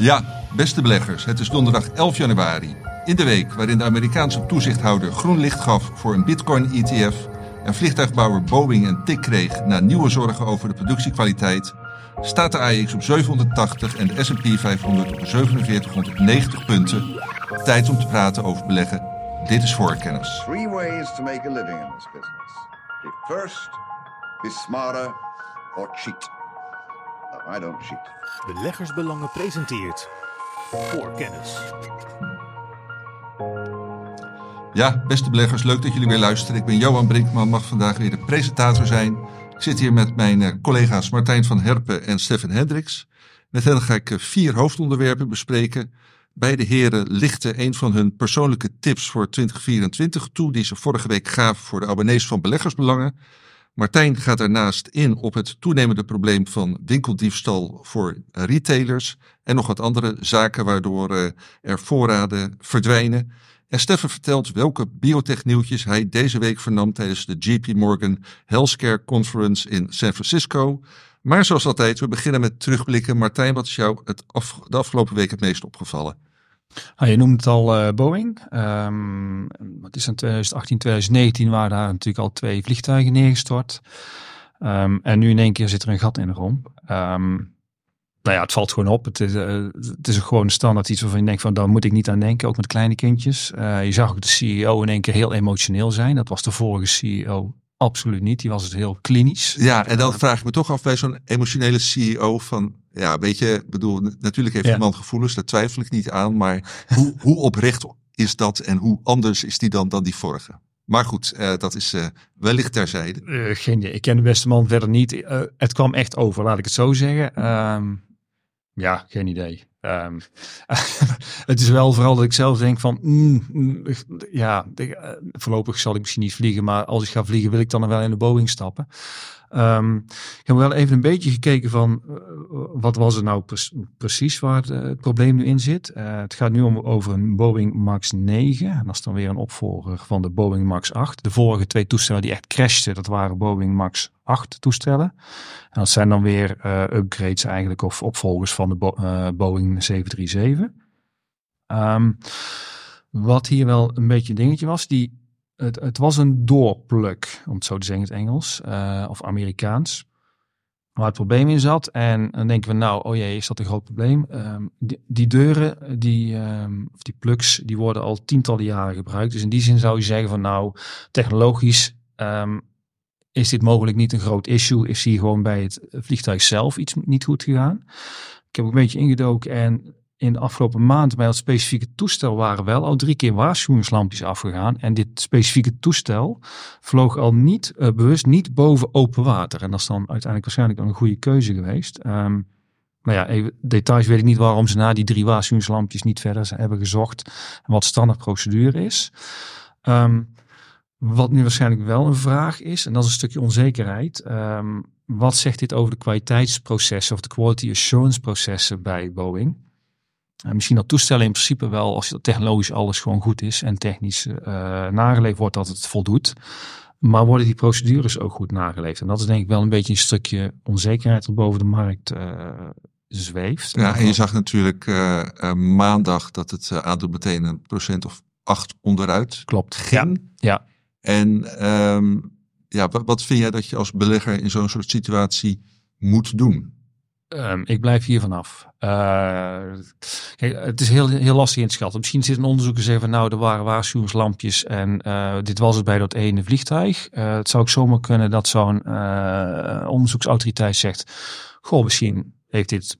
Ja, beste beleggers, het is donderdag 11 januari. In de week waarin de Amerikaanse toezichthouder groen licht gaf voor een Bitcoin-ETF en vliegtuigbouwer Boeing een tik kreeg na nieuwe zorgen over de productiekwaliteit, staat de AX op 780 en de S&P 500 op 4790 punten. Tijd om te praten over beleggen. Dit is voorkennis. Three ways to make a living in this business. Be first, be smarter, or cheat. No, I don't cheat. Beleggersbelangen presenteert voor kennis. Ja, beste beleggers, leuk dat jullie weer luisteren. Ik ben Johan Brinkman, mag vandaag weer de presentator zijn. Ik zit hier met mijn eh, collega's Martijn van Herpen en Stefan Hendricks. Met hen ga ik eh, vier hoofdonderwerpen bespreken. Beide heren lichten een van hun persoonlijke tips voor 2024 toe, die ze vorige week gaven voor de abonnees van Beleggersbelangen. Martijn gaat daarnaast in op het toenemende probleem van winkeldiefstal voor retailers en nog wat andere zaken waardoor eh, er voorraden verdwijnen. En Steffen vertelt welke biotechnieuwtjes hij deze week vernam tijdens de JP Morgan Healthcare Conference in San Francisco. Maar zoals altijd, we beginnen met terugblikken. Martijn, wat is jou het de afgelopen week het meest opgevallen? Ah, je noemt het al uh, Boeing. Um, het is in 2018, 2019 waren daar natuurlijk al twee vliegtuigen neergestort. Um, en nu in één keer zit er een gat in de romp. Um, nou ja, het valt gewoon op. Het is, uh, het is gewoon standaard iets waarvan je denkt van, daar moet ik niet aan denken, ook met kleine kindjes. Uh, je zag ook de CEO in één keer heel emotioneel zijn. Dat was de vorige CEO absoluut niet. Die was het heel klinisch. Ja, en dan vraag ik me toch af bij zo'n emotionele CEO van, ja, weet je, bedoel, natuurlijk heeft ja. man gevoelens, daar twijfel ik niet aan, maar hoe, hoe oprecht is dat en hoe anders is die dan dan die vorige? Maar goed, uh, dat is uh, wellicht terzijde. Uh, geen idee. Ik ken de beste man verder niet. het kwam echt over, laat ik het zo zeggen. Um, ja, geen idee. Um, het is wel vooral dat ik zelf denk van, mm, mm, ja, de, voorlopig zal ik misschien niet vliegen, maar als ik ga vliegen wil ik dan wel in de Boeing stappen. Um, ik heb wel even een beetje gekeken van uh, wat was er nou pre precies waar het, het, probleem nu in zit. Het gaat nu om over een Boeing Max 9. En dat is dan weer een opvolger van de Boeing Max 8. De vorige twee toestellen die echt crashten, dat waren Boeing Max 8 toestellen. En dat zijn dan weer upgrades eigenlijk of opvolgers van de Bo Boeing 737. Um, wat hier wel een beetje een dingetje was, die het, het, was een doorpluk, om het zo te zeggen in het Engels, uh, of Amerikaans. Waar het probleem in zat. En dan denken we, nou, oh jee, is dat een groot probleem? Um, die, deuren, die, um, of die plugs, die worden al tientallen jaren gebruikt. Dus in die zin zou je zeggen van, nou, technologisch is dit mogelijk niet een groot issue. Is hier gewoon bij het vliegtuig zelf iets niet goed gegaan. Ik heb ook een beetje ingedoken en in de afgelopen maand bij dat specifieke toestel waren wel al drie keer waarschuwingslampjes afgegaan. En dit specifieke toestel vloog al niet, uh, bewust niet boven open water. En dat is dan uiteindelijk waarschijnlijk een goede keuze geweest. Um, nou ja, even, details weet ik niet waarom ze na die drie waarschuwingslampjes niet verder hebben gezocht. En wat standaard procedure is. Um, wat nu waarschijnlijk wel een vraag is, en dat is een stukje onzekerheid. Um, wat zegt dit over de kwaliteitsprocessen of de quality assurance processen bij Boeing? En misschien dat toestellen in principe wel, als technologisch alles gewoon goed is en technisch uh, nageleefd wordt, dat het voldoet. Maar worden die procedures ook goed nageleefd? En dat is denk ik wel een beetje een stukje onzekerheid dat boven de markt uh, zweeft. Ja, en je zag natuurlijk uh, maandag dat het aandeel meteen een procent of acht onderuit Klopt. ging. Ja. ja. En um, ja, wat, wat vind jij dat je als belegger in zo'n soort situatie moet doen? Um, ik blijf hier vanaf. Kijk, het is heel, heel lastig in te schatten. Misschien zit een onderzoeker zeggen van nou, er waren waarschuwingslampjes en uh, dit was het bij dat ene vliegtuig. Uh, het zou ook zomaar kunnen dat zo'n onderzoeksautoriteit zegt, goh, misschien heeft dit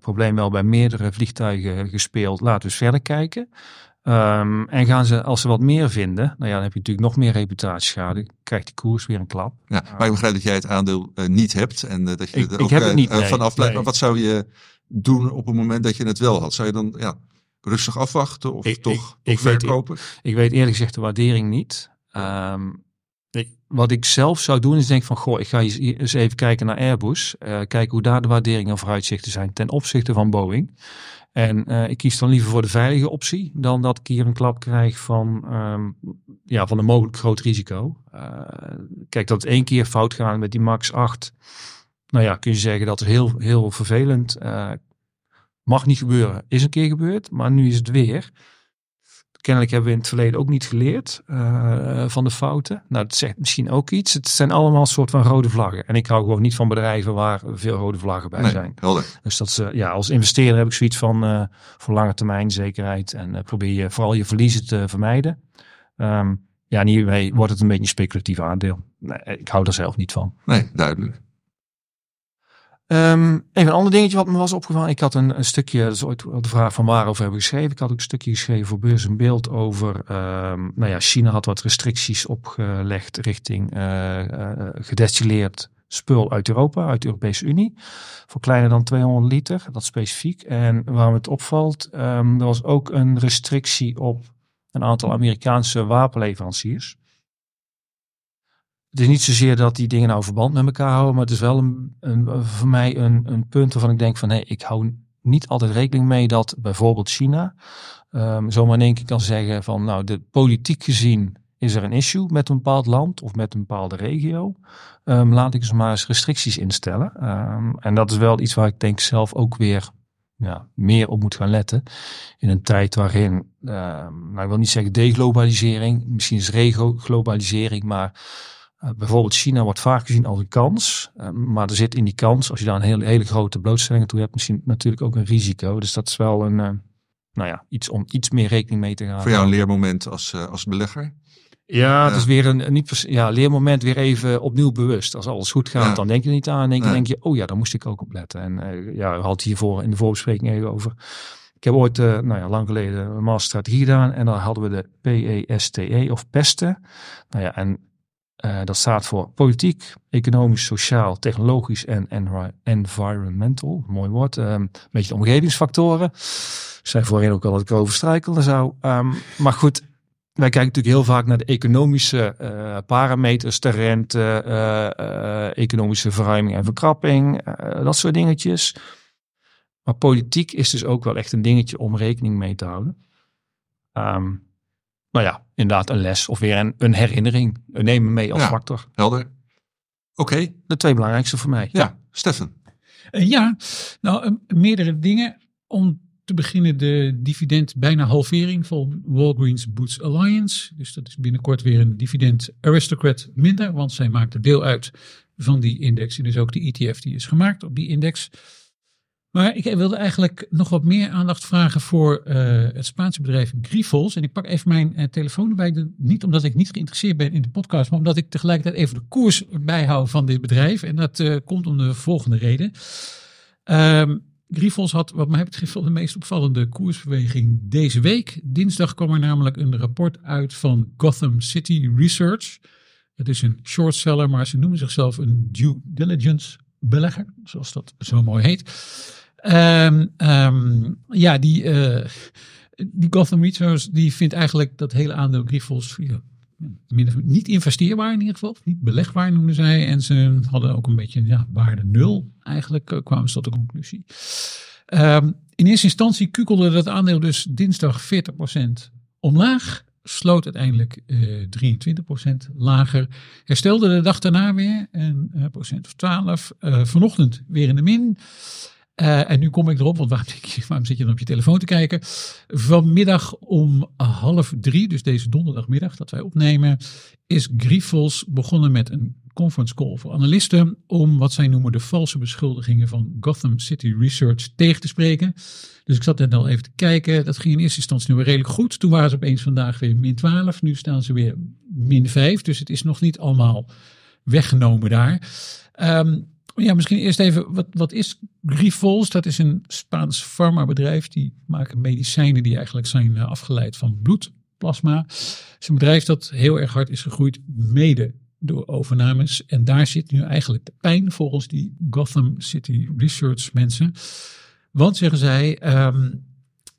probleem wel bij meerdere vliegtuigen gespeeld. Laten we eens verder kijken. Um, en gaan ze, als ze wat meer vinden, nou ja, dan heb je natuurlijk nog meer reputatieschade. Krijgt die koers weer een klap. Ja, maar ik begrijp dat jij het aandeel uh, niet hebt en uh, dat je ik, er ook heb het niet, uh, nee, vanaf blijft. nee. Maar wat zou je doen op het moment dat je het wel had? Zou je dan ja, rustig afwachten of Ik- toch, ik- weet- verkopen? Ik weet eerlijk gezegd de waardering niet. Um, ik, wat ik zelf zou doen is denk van, goh, ik ga eens, even kijken naar Airbus. Kijken hoe daar de waarderingen en vooruitzichten zijn ten opzichte van Boeing. En uh, ik kies dan liever voor de veilige optie dan dat ik hier een klap krijg van, um, ja, van een mogelijk groot risico. Uh, kijk, dat het één keer fout gaat met die Max 8. Nou ja, kun je zeggen dat is heel, heel vervelend. Uh, Mag niet gebeuren. Is een keer gebeurd, maar nu is het weer. Kennelijk hebben we in het verleden ook niet geleerd uh, van de fouten. Nou, dat zegt misschien ook iets. Het zijn allemaal een soort van rode vlaggen. En ik hou gewoon niet van bedrijven waar veel rode vlaggen bij Nee, zijn. helder. Dus dat ze, ja, als investeerder heb ik zoiets van uh, voor lange termijn zekerheid. En uh, probeer je vooral je verliezen te vermijden. Um, ja, en hiermee wordt het een beetje een speculatief aandeel. Nee, ik hou er zelf niet van. Nee, duidelijk. Um, even een ander dingetje wat me was opgevallen. Ik had een, een stukje, dat is ooit de vraag van waarover hebben geschreven. Ik had ook een stukje geschreven voor Beurs en Beeld over, um, nou ja, China had wat restricties opgelegd richting uh, uh, gedestilleerd spul uit Europa, uit de Europese Unie. Voor kleiner dan 200 liter, dat specifiek. En waar het opvalt, um, er was ook een restrictie op een aantal Amerikaanse wapenleveranciers. Het is niet zozeer dat die dingen nou verband met elkaar houden, maar het is wel een, een, voor mij een, een punt waarvan ik denk van nee, ik hou niet altijd rekening mee dat bijvoorbeeld China um, zomaar in één keer kan zeggen van nou, de politiek gezien is er een issue met een bepaald land of met een bepaalde regio. Um, laat ik eens maar eens restricties instellen. Um, en dat is wel iets waar ik denk zelf ook weer ja, meer op moet gaan letten. In een tijd waarin, nou ik wil niet zeggen deglobalisering, misschien is reglobalisering, maar uh, bijvoorbeeld China wordt vaak gezien als een kans. Uh, maar er zit in die kans, als je daar een hele, hele grote blootstelling toe hebt, misschien natuurlijk ook een risico. Dus dat is wel een, uh, nou ja, iets om iets meer rekening mee te gaan. Voor jou een leermoment als, als belegger? Ja, het is weer een, niet ja, leermoment weer even opnieuw bewust. Als alles goed gaat, ja. dan denk je er niet aan. En denk, je, oh ja, daar moest ik ook op letten. En ja, we hadden het hiervoor in de voorbespreking even over. Ik heb ooit, uh, nou ja, lang geleden een masterstrategie gedaan. En dan hadden we de PESTE of PESTE. Nou ja, en uh, dat staat voor politiek, economisch, sociaal, technologisch en envi environmental. Mooi woord. Um, een beetje de omgevingsfactoren. Zei voorheen ook al dat ik erover struikelde zou. Um, maar goed, wij kijken natuurlijk heel vaak naar de economische uh, parameters, de rente, uh, economische verruiming en verkrapping, dat soort dingetjes. Maar politiek is dus ook wel echt een dingetje om rekening mee te houden. Um, nou ja, inderdaad een les of weer een, een herinnering. Neem me mee als ja, factor. Helder. Oké. Okay. De twee belangrijkste voor mij. Ja, Stefan. ja, nou meerdere dingen. Om te beginnen de dividend bijna halvering van Walgreens Boots Alliance. Dus dat is binnenkort weer een dividend aristocrat minder, want zij maakt er deel uit van die index. En dus ook de ETF die is gemaakt op die index. Maar ik wilde eigenlijk nog wat meer aandacht vragen voor uh, het Spaanse bedrijf Grifols. En ik pak even mijn uh, telefoon erbij. De, niet omdat ik niet geïnteresseerd ben in de podcast, maar omdat ik tegelijkertijd even de koers bijhoud van dit bedrijf. En dat uh, komt om de volgende reden. Um, Grifols had wat mij betreft wel de meest opvallende koersbeweging deze week. Dinsdag kwam er namelijk een rapport uit van Gotham City Research. Het is een shortseller, maar ze noemen zichzelf een due diligence belegger, zoals dat zo mooi heet. Um, ja, die, uh, die Gotham Research die vindt eigenlijk dat hele aandeel Grifols ja, niet investeerbaar in ieder geval, niet belegbaar noemden zij. En ze hadden ook een beetje ja, waarde nul. Eigenlijk uh, kwamen ze tot de conclusie. Um, in eerste instantie kukelde dat aandeel dus dinsdag 40% omlaag. Sloot uiteindelijk uh, 23% lager. Herstelde de dag daarna weer een procent of 12. Uh, vanochtend weer in de min. Uh, en nu kom ik erop, want waarom, waarom zit je dan op je telefoon te kijken? Vanmiddag om half drie, dus deze donderdagmiddag dat wij opnemen, is Grifols begonnen met een conference call voor analisten om wat zij noemen de valse beschuldigingen van Gotham City Research tegen te spreken. Dus ik zat net al even te kijken. Dat ging in eerste instantie weer redelijk goed. Toen waren ze opeens vandaag weer min 12. Nu staan ze weer min 5. Dus het is nog niet allemaal weggenomen daar. Um, ja, misschien eerst even, wat, wat is Grifols? Dat is een Spaans farmabedrijf. Die maken medicijnen die eigenlijk zijn afgeleid van bloedplasma. Het is een bedrijf dat heel erg hard is gegroeid, mede door overnames. En daar zit nu eigenlijk de pijn volgens die Gotham City Research mensen. Want, zeggen zij, um,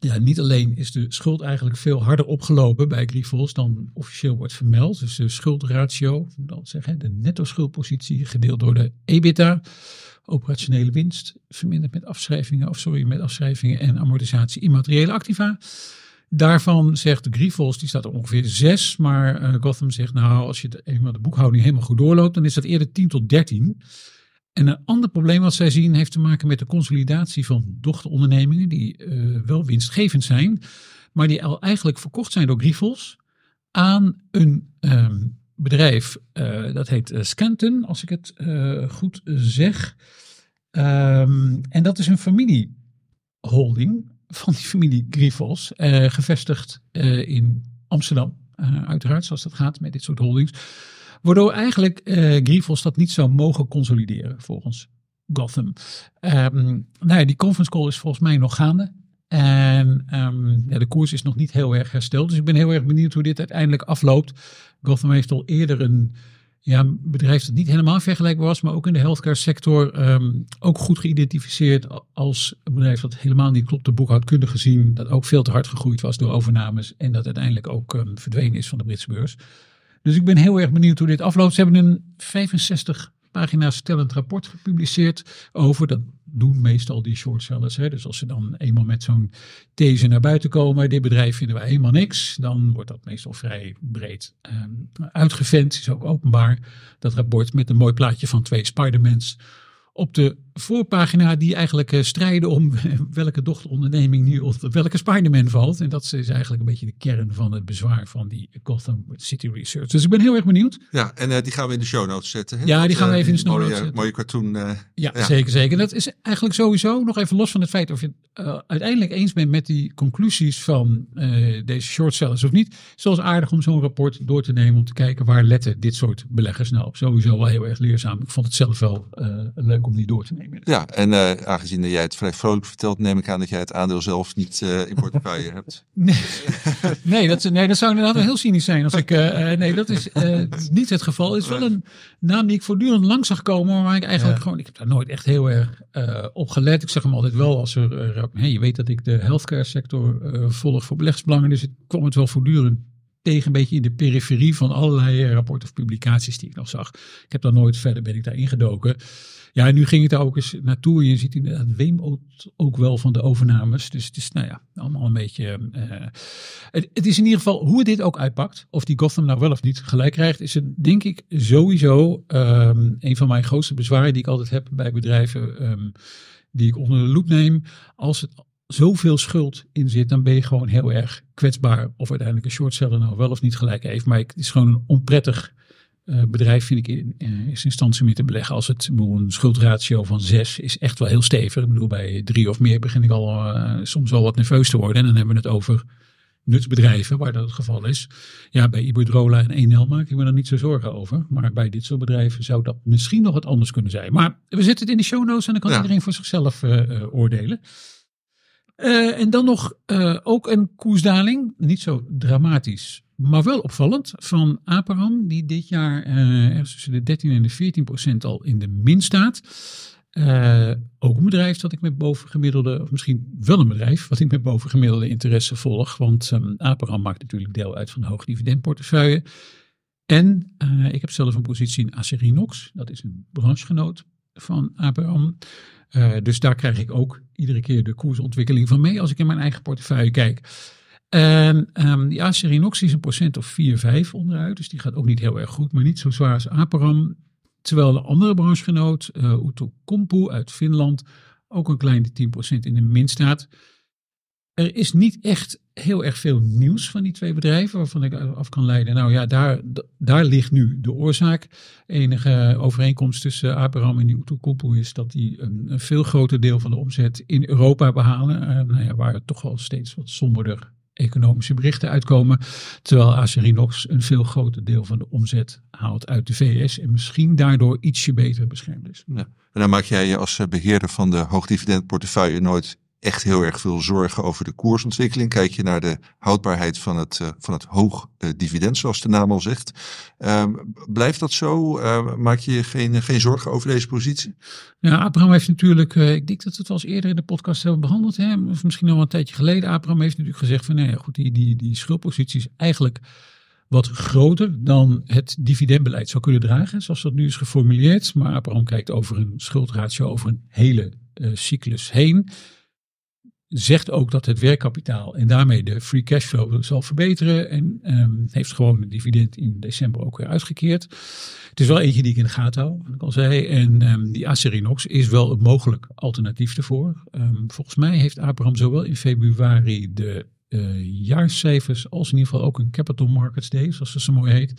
ja, niet alleen is de schuld eigenlijk veel harder opgelopen bij Grifols dan officieel wordt vermeld. Dus de schuldratio, dat zeggen, de netto schuldpositie gedeeld door de EBITDA, operationele winst, verminderd met afschrijvingen, of sorry, met afschrijvingen en amortisatie immateriële activa. Daarvan zegt Grifols, die staat er ongeveer 6, maar uh, Gotham zegt nou, als je eenmaal de boekhouding helemaal goed doorloopt, dan is dat eerder 10 tot 13. En een ander probleem wat zij zien heeft te maken met de consolidatie van dochterondernemingen die eh, wel winstgevend zijn, maar die al eigenlijk verkocht zijn door Grifols aan een ehm, bedrijf eh, dat heet uh, Scanton, als ik het goed zeg. Ehm, en dat is een familieholding van die familie Grifols, gevestigd in Amsterdam, uiteraard, zoals dat gaat met dit soort holdings. Waardoor eigenlijk uh, Grifols dat niet zou mogen consolideren volgens Gotham. Um, nou ja, die conference call is volgens mij nog gaande. En um, ja, de koers is nog niet heel erg hersteld. Dus ik ben heel erg benieuwd hoe dit uiteindelijk afloopt. Gotham heeft al eerder een ja, bedrijf dat niet helemaal vergelijkbaar was, maar ook in de healthcare sector um, ook goed geïdentificeerd als een bedrijf dat helemaal niet klopte boekhoudkundig gezien, dat ook veel te hard gegroeid was door overnames en dat uiteindelijk ook verdwenen is van de Britse beurs. Dus ik ben heel erg benieuwd hoe dit afloopt. Ze hebben een 65 pagina's stellend rapport gepubliceerd over, dat doen meestal die shortsellers. Hè. Dus als ze dan eenmaal met zo'n these naar buiten komen, dit bedrijf vinden wij helemaal niks, dan wordt dat meestal vrij breed um, uitgevent. Is ook openbaar, dat rapport met een mooi plaatje van twee Spidermans op de voorpagina die eigenlijk uh, strijden om welke dochteronderneming nu op welke Spider-Man valt. En dat is eigenlijk een beetje de kern van het bezwaar van die Gotham City Research. Dus ik ben heel erg benieuwd. Ja, en uh, die gaan we in de show notes zetten. Hè? Ja, die gaan we even in de show notes zetten. Mooie cartoon. Uh, ja, ja, zeker, zeker. Dat is eigenlijk sowieso, nog even los van het feit of je het uiteindelijk eens bent met die conclusies van deze shortsellers of niet. Zoals aardig om zo'n rapport door te nemen om te kijken waar letten dit soort beleggers nou op. Sowieso wel heel erg leerzaam. Ik vond het zelf wel leuk om die door te nemen. Ja, en uh, aangezien jij het vrij vrolijk vertelt, neem ik aan dat jij het aandeel zelf niet uh, in portefeuille hebt. Nee, nee, dat, nee, dat zou inderdaad wel heel cynisch zijn. Als ik, uh, nee, dat is niet het geval. Het is wel een naam die ik voortdurend lang zag komen, maar ik eigenlijk ja. gewoon, ik heb daar nooit echt heel erg op gelet. Ik zeg hem altijd wel als er, hey, je weet dat ik de healthcare sector volg voor beleggsbelangen, dus ik kwam het wel voortdurend tegen een beetje in de periferie van allerlei rapporten of publicaties die ik nog zag. Ik heb daar nooit verder ben ik daar ingedoken. Ja, en nu ging ik daar ook eens naartoe. En je ziet inderdaad Weem ook wel van de overnames. Dus het is, nou ja, allemaal een beetje. Uh, het, het, is in ieder geval hoe dit ook uitpakt. Of die Gotham nou wel of niet gelijk krijgt. Is het denk ik sowieso um, een van mijn grootste bezwaren die ik altijd heb bij bedrijven. Um, die ik onder de loep neem. Als het zoveel schuld in zit, dan ben je gewoon heel erg kwetsbaar. Of uiteindelijk een shortseller nou wel of niet gelijk heeft. Maar het is gewoon een onprettig uh, bedrijf vind ik in, eerste instantie mee te beleggen. Als het een schuldratio van 6 is echt wel heel stevig. Ik bedoel, bij drie of meer begin ik al uh, soms wel wat nerveus te worden. En dan hebben we het over nutsbedrijven, waar dat het geval is. Ja, bij Iberdrola en Enel maak ik me er niet zo zorgen over. Maar bij dit soort bedrijven zou dat misschien nog wat anders kunnen zijn. Maar we zetten het in de show notes en dan kan ja. iedereen voor zichzelf uh, oordelen. En dan nog ook een koersdaling, niet zo dramatisch, maar wel opvallend, van Aperam, die dit jaar uh, tussen de 13 en de 14 procent al in de min staat. ook een bedrijf dat ik met bovengemiddelde, of misschien wel een bedrijf wat ik met bovengemiddelde interesse volg, want um, Aperam maakt natuurlijk deel uit van de hoogdividendportefeuille. En ik heb zelf een positie in Acerinox, dat is een branchegenoot van Aperam. Dus daar krijg ik ook iedere keer de koersontwikkeling van mee als ik in mijn eigen portefeuille kijk. En um, die Acerinox is een procent of 4, 5 onderuit. Dus die gaat ook niet heel erg goed, maar niet zo zwaar als Aperam. Terwijl de andere branchegenoot, uh, Outokumpu uit Finland, ook een kleine 10% in de min staat. Er is niet echt heel erg veel nieuws van die twee bedrijven waarvan ik af kan leiden. Nou ja, daar, daar ligt nu de oorzaak. Enige overeenkomst tussen Abraham en die Outokumpu is dat die een, veel groter deel van de omzet in Europa behalen. Uh, nou ja, waar toch wel steeds wat somberder economische berichten uitkomen. Terwijl Acerinox een veel groter deel van de omzet haalt uit de VS en misschien daardoor ietsje beter beschermd is. En dan maak jij je als beheerder van de hoogdividendportefeuille nooit echt heel erg veel zorgen over de koersontwikkeling. Kijk je naar de houdbaarheid van het, uh, van het hoog uh, dividend, zoals de naam al zegt. Uh, blijft dat zo? maak je geen, geen zorgen over deze positie? Ja, Abraham heeft natuurlijk, eh, ik denk dat we het wel eens eerder in de podcast hebben behandeld, hè? Of misschien al een tijdje geleden. Abraham heeft natuurlijk gezegd van, nee, nou goed, die, die, die schuldpositie is eigenlijk wat groter dan het dividendbeleid zou kunnen dragen, zoals dat nu is geformuleerd. Maar Abraham kijkt over een schuldratio over een hele cyclus heen. Zegt ook dat het werkkapitaal en daarmee de free cash flow zal verbeteren. En ehm, heeft gewoon een dividend in december ook weer uitgekeerd. Het is wel eentje die ik in de gaten hou, wat ik al zei. En ehm, die Acerinox is wel een mogelijk alternatief ervoor. Ehm, volgens mij heeft Abraham zowel in februari de uh, jaarcijfers als in ieder geval ook een Capital Markets Day, zoals het zo mooi heet.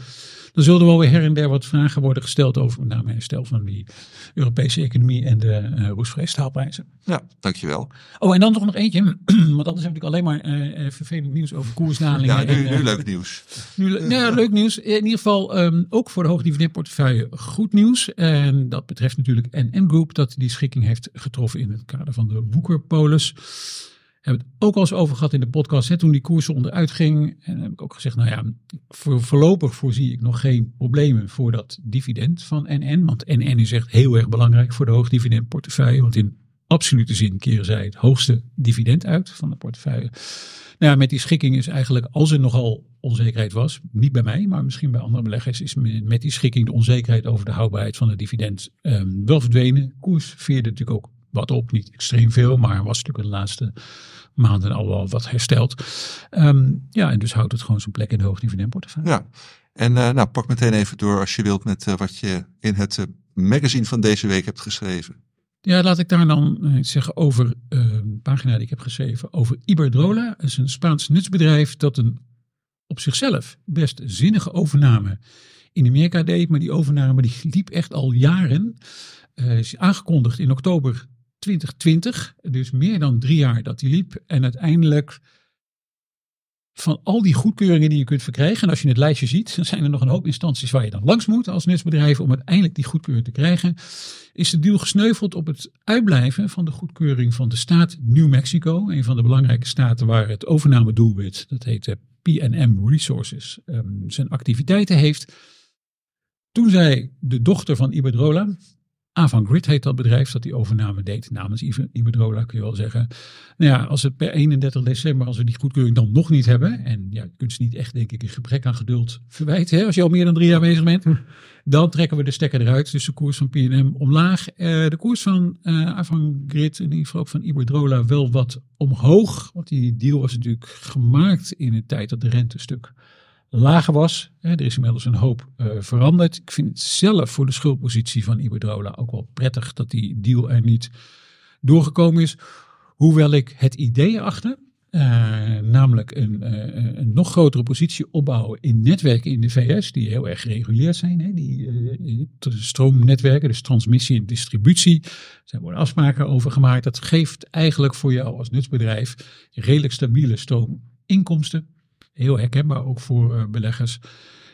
Dan zullen er wel weer her en der wat vragen worden gesteld over met name herstel van die Europese economie en de uh, roestvrij staalprijzen. Ja, dankjewel. Oh, en dan nog nog eentje, want anders heb ik alleen maar uh, vervelend nieuws over koersdalingen. Ja, nu, en, nu leuk nieuws. Nu, nou, ja, leuk nieuws. In ieder geval um, ook voor de hoogdividendportefeuille goed nieuws. En dat betreft natuurlijk NN Group, dat die schikking heeft getroffen in het kader van de Woekerpolis hebben het ook al eens over gehad in de podcast. Hè, toen die koersen onderuit ging. En heb ik ook gezegd, nou ja, voor, voorlopig voorzie ik nog geen problemen voor dat dividend van NN. Want NN is echt heel erg belangrijk voor de hoogdividendportefeuille. Want in absolute zin keren zij het hoogste dividend uit van de portefeuille. Nou ja, met die schikking is eigenlijk, als er nogal onzekerheid was, niet bij mij, maar misschien bij andere beleggers, is met die schikking de onzekerheid over de houdbaarheid van het dividend um, wel verdwenen. Koers veerde natuurlijk ook wat op, niet extreem veel, maar was natuurlijk de laatste maanden al wel wat hersteld. Um, ja, en dus houdt het gewoon zijn plek in de hoogdividendportefeuille. Ja, en uh, nou pak meteen even door als je wilt met uh, wat je in het uh, magazine van deze week hebt geschreven. Ja, laat ik daar dan iets zeggen over een pagina die ik heb geschreven over Iberdrola. Dat is een Spaans nutsbedrijf dat een op zichzelf best zinnige overname in Amerika deed. Maar die overname die liep echt al jaren. Uh, is aangekondigd in oktober 2020, dus meer dan drie jaar dat die liep. En uiteindelijk van al die goedkeuringen die je kunt verkrijgen, en als je het lijstje ziet, zijn er nog een hoop instanties waar je dan langs moet als nutsbedrijf om uiteindelijk die goedkeuring te krijgen, is de deal gesneuveld op het uitblijven van de goedkeuring van de staat New Mexico, een van de belangrijke staten waar het overnamedoelwit, dat heet PNM Resources, um, zijn activiteiten heeft. Toen zei de dochter van Iberdrola, Avangrid heet dat bedrijf dat die overname deed namens Iberdrola, kun je wel zeggen. Nou ja, als het per 31 december, als we die goedkeuring dan nog niet hebben, en ja, je kunt ze niet echt, denk ik, een gebrek aan geduld verwijten, hè, als je al meer dan drie jaar bezig bent, dan trekken we de stekker eruit. Dus de koers van PNM omlaag. Uh, de koers van uh, Avangrid, in ieder geval ook van Iberdrola, wel wat omhoog. Want die deal was natuurlijk gemaakt in een tijd dat de rente stuk lager was. Er is inmiddels een hoop uh, veranderd. Ik vind het zelf voor de schuldpositie van Iberdrola ook wel prettig dat die deal er niet doorgekomen is. Hoewel ik het idee achter, uh, namelijk een, uh, een, nog grotere positie opbouwen in netwerken in de VS, die heel erg gereguleerd zijn. Die stroomnetwerken, dus transmissie en distributie. Daar worden afspraken over gemaakt. Dat geeft eigenlijk voor jou als nutsbedrijf redelijk stabiele stroominkomsten heel herkenbaar ook voor uh, beleggers.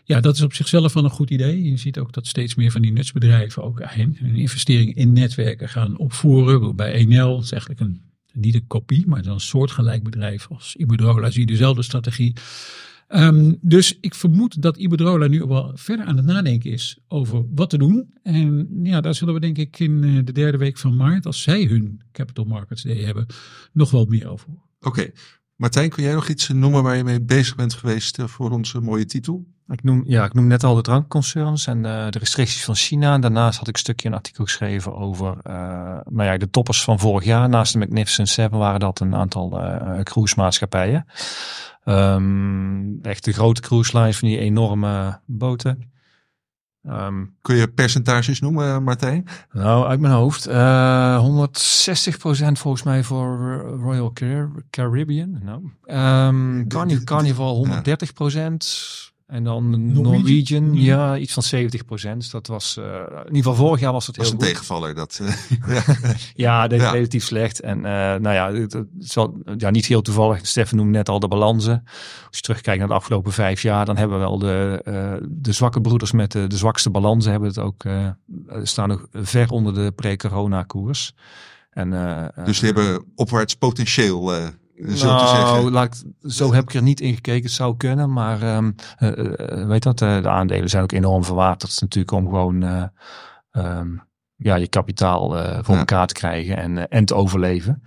Ja, dat is op zichzelf wel een goed idee. Je ziet ook dat steeds meer van die nutsbedrijven ook hun investeringen in netwerken gaan opvoeren. Bij Enel is eigenlijk een, niet een kopie, maar een soortgelijk bedrijf als Iberdrola zie je dezelfde strategie. Um, dus ik vermoed dat Iberdrola nu wel verder aan het nadenken is over wat te doen. En ja, daar zullen we denk ik in eh, de derde week van maart, als zij hun Capital Markets Day hebben, nog wel meer over. Oké. Martijn, kun jij nog iets noemen waar je mee bezig bent geweest voor onze mooie titel? Ik noem, ja, ik noem net al de drankconcerns en uh, de restricties van China. Daarnaast had ik een stukje een artikel geschreven over uh, nou ja, de toppers van vorig jaar. Naast de Magnificent Seven waren dat een aantal uh, cruisemaatschappijen. Um, echt de grote cruise lines van die enorme boten. Um, Kun je percentages noemen, Martijn? Nou, uit mijn hoofd. Uh, 160% volgens mij voor Royal Caribbean. Nou, um, Carnival, Carnival 130%. En dan Norwegian, Norwegian ja, iets van 70% Dus dat was, uh, in ieder geval vorig jaar was het heel was een goed. tegenvaller. Dat, uh, ja, dat ja. relatief slecht. En uh, nou ja, het, het zal, ja, niet heel toevallig. Stefan noemde net al de balansen. Als je terugkijkt naar de afgelopen vijf jaar, dan hebben we wel de, de zwakke broeders met de, de zwakste balansen hebben het ook, staan nog ver onder de pre-corona koers. En, dus die hebben opwaarts potentieel nou, laat ik, zo heb ik er niet in gekeken. Het zou kunnen, maar um, uh, weet dat, uh, de aandelen zijn ook enorm is natuurlijk om gewoon uh, um, ja, je kapitaal voor ja. elkaar te krijgen en, en te overleven.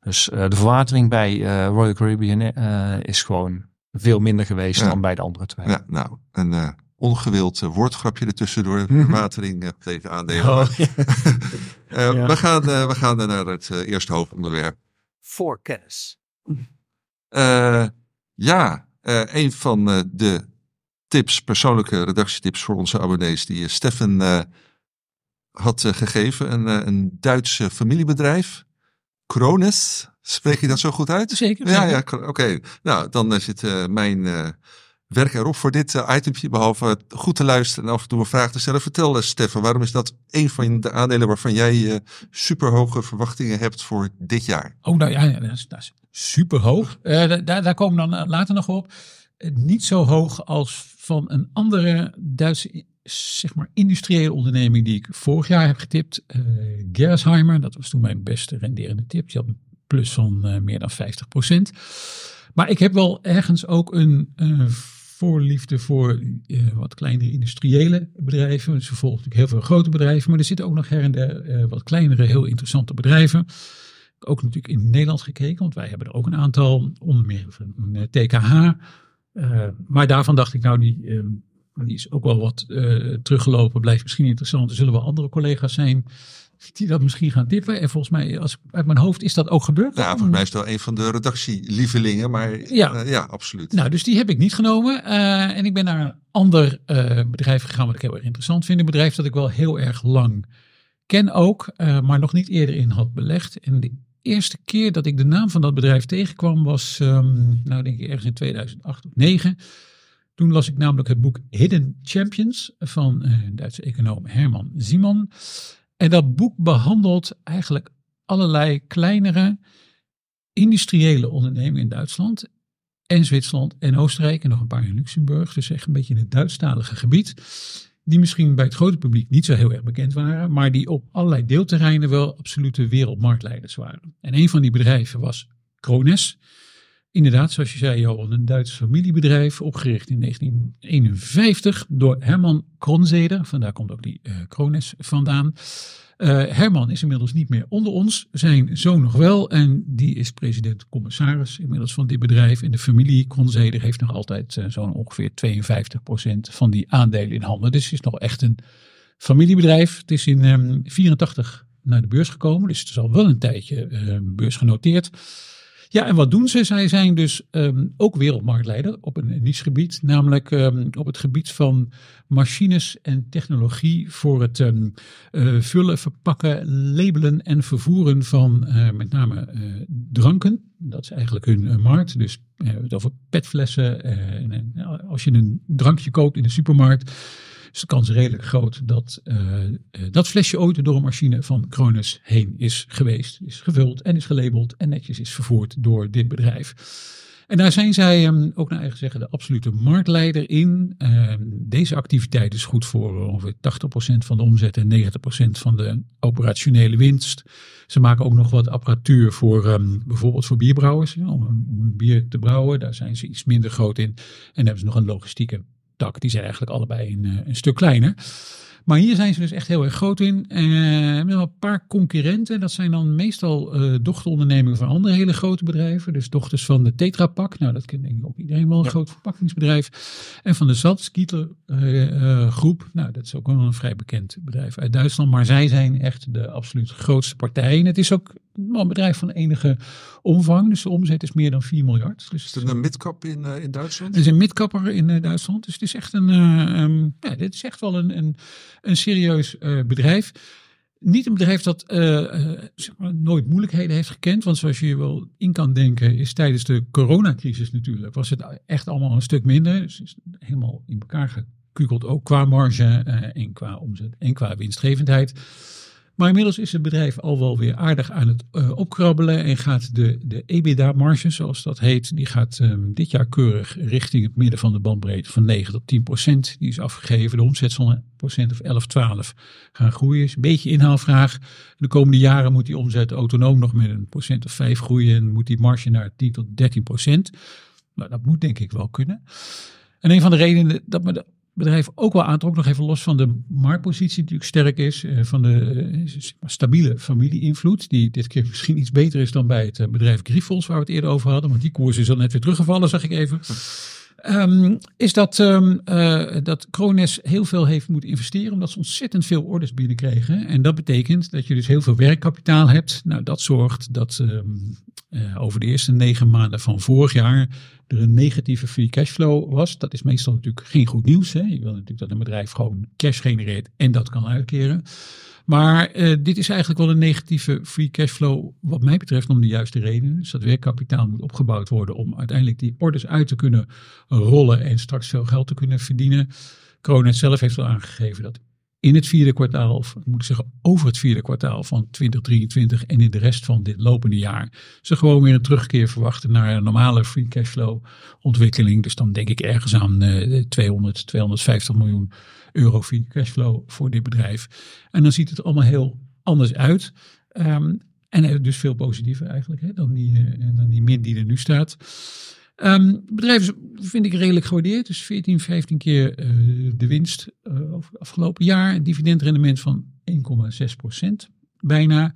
Dus de verwatering bij Royal Caribbean is gewoon veel minder geweest ja. dan bij de andere twee. Ja, nou, een ongewild woordgrapje ertussendoor. Verwatering tegen aandelen. Oh, ja. we, gaan, we gaan naar het eerste hoofdonderwerp. voor kennis. Eh, ja, eh, een van eh, de tips, persoonlijke redactietips voor onze abonnees, die Stefan had gegeven. Een, een Duits eh, familiebedrijf. Krones, spreek je dat zo goed uit? Zeker. Ja, ja, oké. Nou, dan zit mijn werk erop voor dit itempje. Behalve goed te luisteren en af en toe een vraag te stellen. Vertel, Stefan, waarom is dat een van de aandelen waarvan jij superhoge verwachtingen hebt voor dit jaar? Oh, nou ja, ja, dat is, dat is super hoog. daar, daar komen we dan eh, later nog op. Eh, niet zo hoog als van een andere Duitse zeg maar, industriële onderneming die ik vorig jaar heb getipt. eh Gersheimer, dat was toen mijn beste renderende tip. Die had een plus van eh, meer dan 50% Maar ik heb wel ergens ook een eh, voorliefde voor eh, wat kleinere industriële bedrijven. Dus volgen natuurlijk heel veel grote bedrijven. Maar er zitten ook nog her en der eh, wat kleinere, heel interessante bedrijven ook natuurlijk in Nederland gekeken, want wij hebben er ook een aantal, onder meer van eh, TKH. Eh, maar daarvan dacht ik, nou, die, eh, die is ook wel wat eh, teruggelopen, blijft misschien interessant. Er zullen wel andere collega's zijn die dat misschien gaan tippen. En volgens mij, als, uit mijn hoofd, is dat ook gebeurd. Nou, volgens mij is het wel een van de redactielievelingen, maar Ja. ja, ja absoluut. Nou, dus die heb ik niet genomen. En ik ben naar een ander bedrijf gegaan wat ik heel erg interessant vind. Een bedrijf dat ik wel heel erg lang ken ook, maar nog niet eerder in had belegd. En eerste keer dat ik de naam van dat bedrijf tegenkwam was, ehm, nou denk ik ergens in 2008 of 2009. Toen las ik namelijk het boek Hidden Champions van eh, Duitse econoom Herman Simon. En dat boek behandelt eigenlijk allerlei kleinere industriële ondernemingen in Duitsland en Zwitserland en Oostenrijk en nog een paar in Luxemburg. Dus echt een beetje in het Duitsstalige gebied. Die misschien bij het grote publiek niet zo heel erg bekend waren, maar die op allerlei deelterreinen wel absolute wereldmarktleiders waren. En een van die bedrijven was Krones. Inderdaad, zoals je zei, Johan, een Duits familiebedrijf, opgericht in 1951 door Herman Kronzeder. Vandaar komt ook die eh Krones vandaan. Eh, Herman is inmiddels niet meer onder ons, zijn zoon nog wel. En die is president-commissaris inmiddels van dit bedrijf. En de familie Kronzeder heeft nog altijd eh, zo'n ongeveer 52% van die aandelen in handen. Dus het is nog echt een familiebedrijf. Het is in 1984 naar de beurs gekomen, dus het is al wel een tijdje eh, beursgenoteerd. Ja, en wat doen ze? Zij zijn dus ehm, ook wereldmarktleider op een nichegebied, namelijk ehm, op het gebied van machines en technologie voor het ehm, eh, vullen, verpakken, labelen en vervoeren van eh, met name eh, dranken. Dat is eigenlijk hun markt. Dus we hebben het over petflessen. en, als je een drankje koopt in de supermarkt, de kans redelijk groot dat eh, eh, dat flesje ooit door een machine van Krones heen is geweest, is gevuld en is gelabeld en netjes is vervoerd door dit bedrijf. En daar zijn zij ehm, ook naar eigen zeggen de absolute marktleider in. Ehm, deze activiteit is goed voor ongeveer 80% van de omzet en 90% van de operationele winst. Ze maken ook nog wat apparatuur voor ehm, bijvoorbeeld voor bierbrouwers. om, een- bier te brouwen, daar zijn ze iets minder groot in. En hebben ze nog een logistieke tak. Die zijn eigenlijk allebei een, eh, een stuk kleiner. Maar hier zijn ze dus echt heel erg groot in. Eh, we hebben wel een paar concurrenten. Dat zijn dan meestal eh, dochterondernemingen van andere hele grote bedrijven. Dus dochters van de Tetra Pak. Nou, dat kent denk ik ook iedereen wel. Een groot verpakkingsbedrijf. En van de Salzgitter eh, eh, groep. Nou, dat is ook wel een vrij bekend bedrijf uit Duitsland. Maar zij zijn echt de absoluut grootste partij. En het is ook wel een bedrijf van enige omvang. Dus de omzet is meer dan 4 miljard. Dus Is het een midcap in, eh, in Duitsland? het is een midkapper in eh, Duitsland. Dus het is echt een, eh, ehm, ja, dit is echt wel een, een, een serieus eh, bedrijf. Niet een bedrijf dat eh, eh, zeg maar, nooit moeilijkheden heeft gekend. Want zoals je je wel in kan denken, is tijdens de coronacrisis natuurlijk, was het echt allemaal een stuk minder. Dus is helemaal in elkaar gekukeld, ook qua marge en qua omzet en qua winstgevendheid. Maar inmiddels is het bedrijf al wel weer aardig aan het eh, opkrabbelen en gaat de, de EBITDA-marge, zoals dat heet, die gaat ehm, dit jaar keurig richting het midden van de bandbreedte van 9 tot 10 procent. Die is afgegeven. De omzet zal procent of 11, 12 gaan groeien. Is een beetje inhaalvraag. De komende jaren moet die omzet autonoom nog met een procent of 5 groeien en moet die marge naar 10 tot 13 procent. Nou, dat moet denk ik wel kunnen. En een van de redenen dat me de bedrijf ook wel aantrok, nog even los van de marktpositie die natuurlijk sterk is, eh, van de eh, stabiele familie-invloed, die dit keer misschien iets beter is dan bij het eh, bedrijf Grifols, waar we het eerder over hadden, want die koers is al net weer teruggevallen, zag ik even. Ehm, is dat, eh, dat Krones heel veel heeft moeten investeren omdat ze ontzettend veel orders binnenkregen. En dat betekent dat je dus heel veel werkkapitaal hebt. Nou, dat zorgt dat ehm, eh, over de eerste negen maanden van vorig jaar er een negatieve free cashflow was. Dat is meestal natuurlijk geen goed nieuws. Hè? Je wil natuurlijk dat een bedrijf gewoon cash genereert en dat kan uitkeren. Maar eh, dit is eigenlijk wel een negatieve free cashflow, wat mij betreft, om de juiste redenen. Dus dat werkkapitaal moet opgebouwd worden om uiteindelijk die orders uit te kunnen rollen en straks veel geld te kunnen verdienen. Kronet zelf heeft al aangegeven dat in het vierde kwartaal, of moet ik zeggen over het vierde kwartaal van 2023 en in de rest van dit lopende jaar, ze gewoon weer een terugkeer verwachten naar een normale free cashflow ontwikkeling. Dus dan denk ik ergens aan eh, 200, 250 miljoen euro free cashflow voor dit bedrijf. En dan ziet het allemaal heel anders uit. Ehm, en eh, dus veel positiever eigenlijk hè, dan, die, eh, dan die min die er nu staat. Ehm, het bedrijf vind ik redelijk gewaardeerd. Dus 14, 15 keer eh, de winst eh, over het afgelopen jaar. Een dividendrendement van 1,6 procent bijna.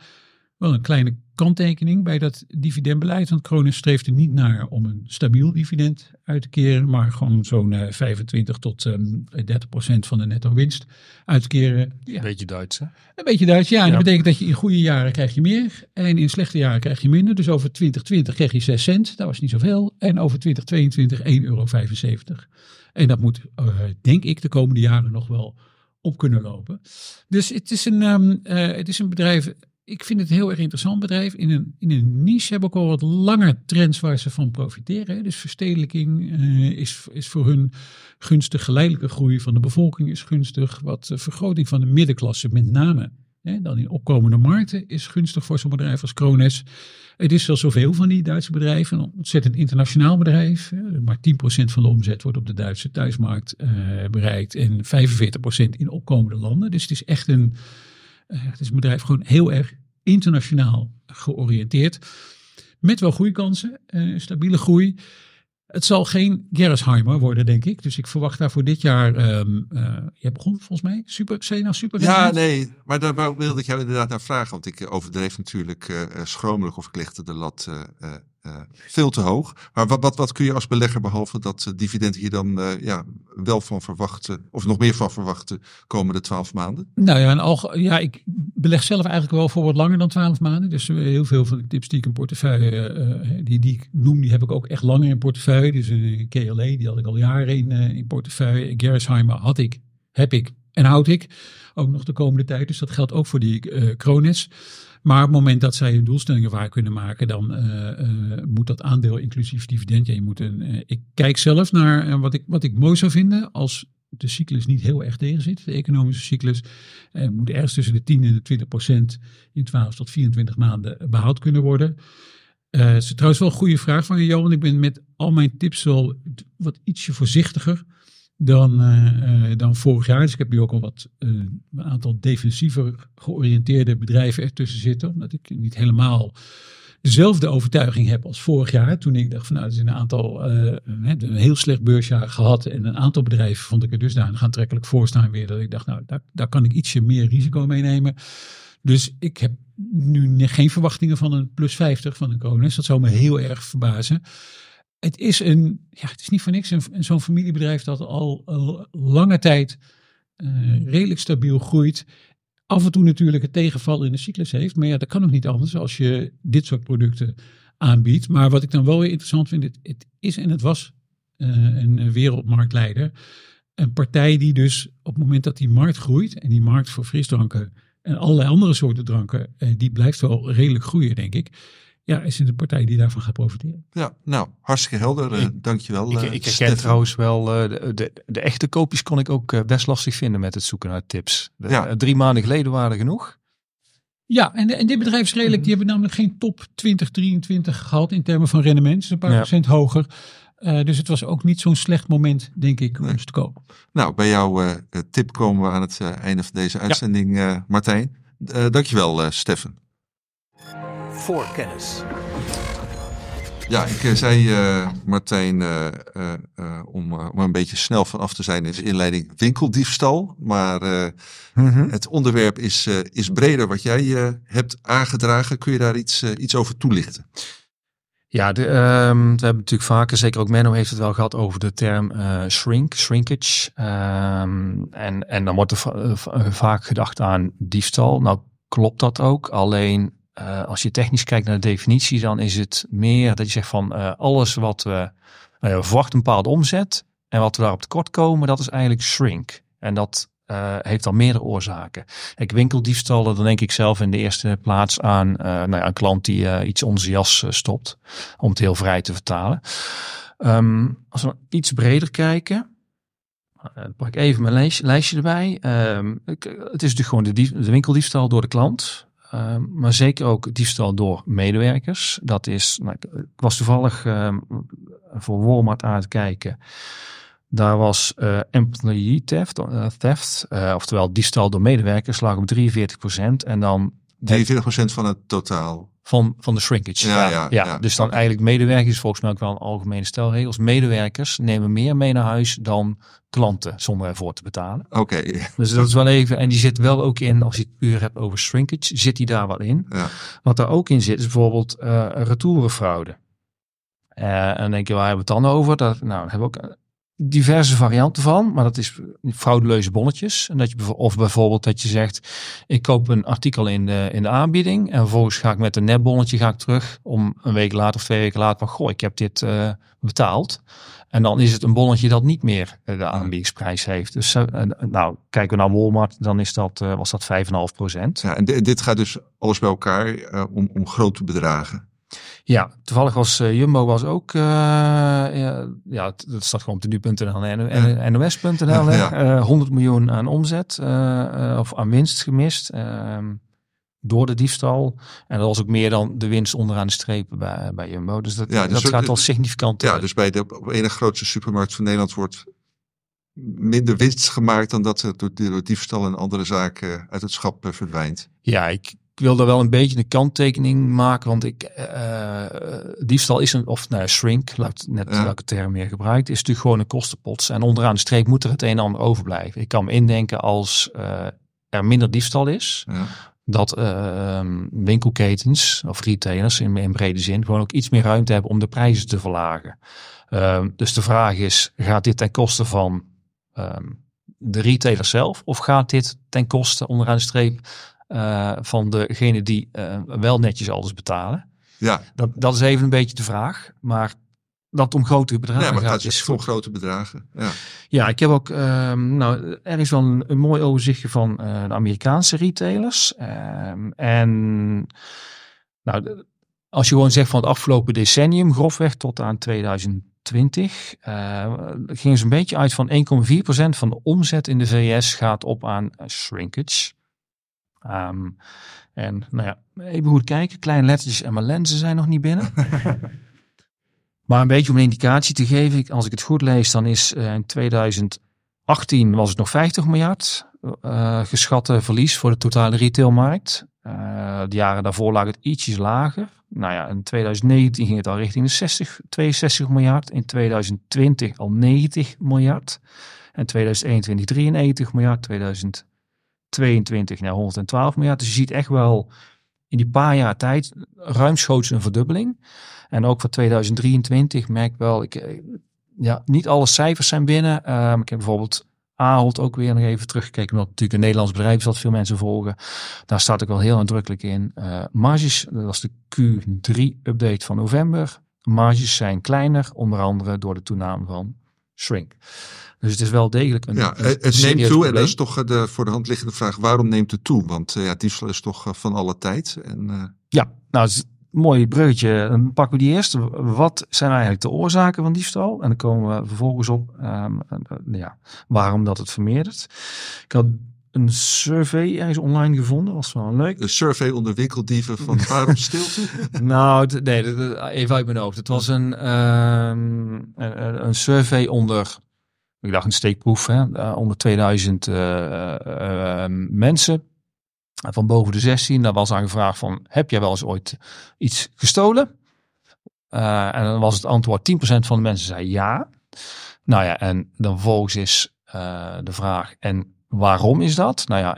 Wel een kleine kanttekening bij dat dividendbeleid. Want Kronen streeft er niet naar om een stabiel dividend uit te keren. Maar gewoon zo'n eh, 25 tot ehm, 30 procent van de netto winst uit te keren. Ja, Beetje Duits, hè? een beetje Duits, ja. En Ja. dat betekent dat je in goede jaren krijg je meer. En in slechte jaren krijg je minder. Dus over 2020 kreeg je 6 cent. Dat was niet zoveel. En over 2022 1,75 euro. En dat moet, eh, denk ik, de komende jaren nog wel op kunnen lopen. Dus het is een, ehm, eh, het is een bedrijf... Ik vind het een heel erg interessant bedrijf. In een, in een niche hebben ook al wat langer trends waar ze van profiteren. Dus verstedelijking eh, is, is voor hun gunstig. Geleidelijke groei van de bevolking is gunstig. Wat eh, vergroting van de middenklasse met name hè, dan in opkomende markten is gunstig voor zo'n bedrijf als Krones. Het is wel zoveel van die Duitse bedrijven. Een ontzettend internationaal bedrijf. hè. Maar 10% van de omzet wordt op de Duitse thuismarkt eh, bereikt. En 45% in opkomende landen. Dus het is echt een, het is een bedrijf gewoon heel erg internationaal georiënteerd. Met wel groeikansen, eh, stabiele groei. Het zal geen Gerresheimer worden, denk ik. Dus ik verwacht daar voor dit jaar. ehm eh, je begon volgens mij. Super, nou super? Ja, nee, maar daar wilde ik jou inderdaad naar vragen. Want ik eh, overdreef natuurlijk eh, eh, schromelijk of ik legde de lat eh, eh, veel te hoog. Maar wat, wat, wat kun je als belegger, behalve dat eh, dividend hier dan eh, ja, wel van verwachten, of nog meer van verwachten, komende twaalf maanden? Nou ja, en alge- ja, ik beleg zelf eigenlijk wel voor wat langer dan 12 maanden. Dus heel veel van de tips die ik in portefeuille, die, die ik noem, die heb ik ook echt langer in portefeuille. Dus een KLA, die had ik al jaren in, in portefeuille. Gerresheimer had ik, heb ik en houd ik. Ook nog de komende tijd. Dus dat geldt ook voor die Krones. Maar op het moment dat zij hun doelstellingen waar kunnen maken, dan eh, eh, moet dat aandeel inclusief dividend. Ja, je moet een, eh, ik kijk zelf naar wat, ik, wat ik mooi zou vinden als de cyclus niet heel erg tegen zit, de economische cyclus, moet ergens tussen de 10 en de 20 procent in 12 tot 24 maanden behaald kunnen worden. Eh, het is trouwens wel een goede vraag van je, Johan. Ik ben met al mijn tips wel wat ietsje voorzichtiger dan, eh, eh, dan vorig jaar. Dus ik heb nu ook al wat eh, een aantal defensiever georiënteerde bedrijven ertussen zitten. Omdat ik niet helemaal dezelfde overtuiging heb als vorig jaar. Toen ik dacht van nou, er is een aantal, een heel slecht beursjaar gehad. En een aantal bedrijven vond ik er dusdanig aantrekkelijk voor staan weer. Dat ik dacht nou, daar, daar kan ik ietsje meer risico mee nemen. Dus ik heb nu geen verwachtingen van een plus 50 van een Krones. Dat zou me heel erg verbazen. Het is een, ja, het is niet voor niks een, zo'n familiebedrijf dat al, al lange tijd eh, redelijk stabiel groeit. Af en toe natuurlijk het tegenval in de cyclus heeft. Maar ja, dat kan ook niet anders als je dit soort producten aanbiedt. Maar wat ik dan wel weer interessant vind, het, het is en het was eh, een wereldmarktleider. Een partij die dus op het moment dat die markt groeit en die markt voor frisdranken en allerlei andere soorten dranken, eh, die blijft wel redelijk groeien, denk ik. Ja, is het een partij die daarvan gaat profiteren. Ja, nou, hartstikke helder. eh, Ik- dankjewel. Ik, eh, ik herken Stefan. trouwens wel, eh, de, de, de echte koopjes kon ik ook eh, best lastig vinden met het zoeken naar tips. De- Ja. Drie maanden geleden waren er genoeg. Ja, en, en dit bedrijf is redelijk, die hebben namelijk geen top 2023 gehad in termen van rendement. Een paar Ja. procent hoger. Eh, dus het was ook niet zo'n slecht moment, denk ik, om Nee. ze te kopen. Nou, bij jouw tip komen we aan het eh, einde van deze uitzending, eh, Martijn. Eh, dankjewel, eh Stefan. Voor kennis. Ja, ik eh, zei eh, Martijn eh, om, om een beetje snel van af te zijn in zijn inleiding winkeldiefstal. Maar eh, het onderwerp is, eh, is breder wat jij eh, hebt aangedragen. Kun je daar iets, iets over toelichten? Ja, de, ehm, we hebben natuurlijk vaker, zeker ook Menno heeft het wel gehad over de term eh, shrink, shrinkage. Ehm, en, en dan wordt er va- va- vaak gedacht aan diefstal. Nou klopt dat ook, alleen eh, als je technisch kijkt naar de definitie, dan is het meer dat je zegt van eh, alles wat we, nou verwachten een bepaalde omzet en wat we daarop tekort komen, dat is eigenlijk shrink. En dat eh, heeft dan meerdere oorzaken. Kijk, winkeldiefstallen, dan denk ik zelf in de eerste plaats aan nou ja, een klant die iets onder zijn jas stopt, om het heel vrij te vertalen. Ehm, als we iets breder kijken, pak ik even mijn lijstje, erbij. Ehm, ik- het is natuurlijk gewoon de, de winkeldiefstal door de klant. Ehm, maar zeker ook diefstal door medewerkers. Dat is, nou, ik, was toevallig ehm, voor Walmart aan het kijken. Daar was eh employee theft, eh, theft eh, oftewel diefstal door medewerkers, lag op 43% En dan 43% van het totaal. Van, van de shrinkage. Ja, ja, ja. Dus dan eigenlijk medewerkers, volgens mij ook wel een algemene stelregels. Medewerkers nemen meer mee naar huis dan klanten zonder ervoor te betalen. Oké, Dus dat is wel even, en die zit wel ook in, als je het puur hebt over shrinkage, zit die daar wat in. ja. Wat daar ook in zit, is bijvoorbeeld eh retourenfraude. Eh, en dan denk je, waar hebben we het dan over? Dat, nou, hebben we ook diverse varianten van, maar dat is frauduleuze bonnetjes. En dat je, of bijvoorbeeld dat je zegt, ik koop een artikel in de, in de aanbieding en vervolgens ga ik met een netbonnetje ga ik terug om een week later of twee weken later van, goh, ik heb dit eh, betaald. En dan is het een bonnetje dat niet meer eh, de aanbiedingsprijs heeft. Dus eh, nou, kijken we naar Walmart, dan is dat, was dat 5,5 procent. ja en di- dit gaat dus alles bij elkaar om, om grote bedragen. Ja, toevallig was eh, Jumbo was ook, eh, ja, ja, dat staat gewoon op de nu.nl en nos.nl, hè. Ja. Eh, 100 miljoen aan omzet eh, eh, of aan winst gemist ehm, door de diefstal. En dat was ook meer dan de winst onderaan de streep bij, bij Jumbo. Dus dat, dus dat er- gaat al significant. Ja, eh, dus bij de ene grootste supermarkt van Nederland wordt minder winst gemaakt dan dat het door, diefstal en andere zaken uit het schap eh, verdwijnt. Ja, ik, ik wil daar wel een beetje een kanttekening maken, want ik, eh, diefstal is een, of nou, shrink, laat net Ja. welke term meer gebruikt, is natuurlijk gewoon een kostenpots. En onderaan de streep moet er het een en ander overblijven. Ik kan me indenken als eh, er minder diefstal is, Ja. dat eh, winkelketens of retailers in, in brede zin gewoon ook iets meer ruimte hebben om de prijzen te verlagen. Ehm, dus de vraag is, gaat dit ten koste van ehm, de retailer zelf of gaat dit ten koste onderaan de streep eh, van degene die eh, wel netjes alles betalen? Ja, Dat, dat is even een beetje de vraag, maar dat om grote bedragen ja maar het gaat dus is voor grote bedragen. Ja. ja, ik heb ook, ehm, nou, er is wel een, een mooi overzichtje van eh, de Amerikaanse retailers. Ehm, en nou, als je gewoon zegt van het afgelopen decennium, grofweg tot aan 2020, eh, gingen ze een beetje uit van 1,4% van de omzet in de VS gaat op aan shrinkage. Ehm, en nou ja, even goed kijken, kleine lettertjes en mijn lenzen zijn nog niet binnen. Maar een beetje om een indicatie te geven, als ik het goed lees, dan is eh, in 2018 was het nog 50 miljard eh, geschatte verlies voor de totale retailmarkt. Eh, de jaren daarvoor lag het ietsjes lager. Nou ja, in 2019 ging het al richting de 60, 62 miljard. In 2020 al 90 miljard. En 2021 93 miljard. 2022 naar 112 miljard. Dus je ziet echt wel in die paar jaar tijd ruimschoots een verdubbeling. En ook voor 2023 merk ik wel, ik, eh, ja, niet alle cijfers zijn binnen. Ehm, ik heb bijvoorbeeld Ahold ook weer nog even teruggekeken, omdat natuurlijk een Nederlands bedrijf is dat veel mensen volgen. Daar staat ook wel heel nadrukkelijk in. Eh marges, dat was de Q3-update van november. Marges zijn kleiner, onder andere door de toename van shrink. Dus het is wel degelijk een, Ja, het neemt toe en dat is toch eh, de voor de hand liggende vraag, waarom neemt het toe? Want eh, ja, diefstal is toch eh, van alle tijd. En, eh, Ja, nou, het is een mooi bruggetje. Dan pakken we die eerst. Wat zijn eigenlijk de oorzaken van diefstal? En dan komen we vervolgens op ehm, eh, ja, waarom dat het vermeerdert. Ik had een survey ergens online gevonden. was wel leuk. een survey onder winkeldieven van waarom stilte? Nou, nee, even uit mijn hoofd. Het was een, ehm, een, een survey onder, ik dacht een steekproef, hè, eh, onder 2000 eh, eh, mensen van boven de 16. Daar was aan gevraagd van, heb jij wel eens ooit iets gestolen? En dan was het antwoord, 10% van de mensen zei ja. Nou ja, en dan vervolgens is de vraag, en waarom is dat? Nou ja,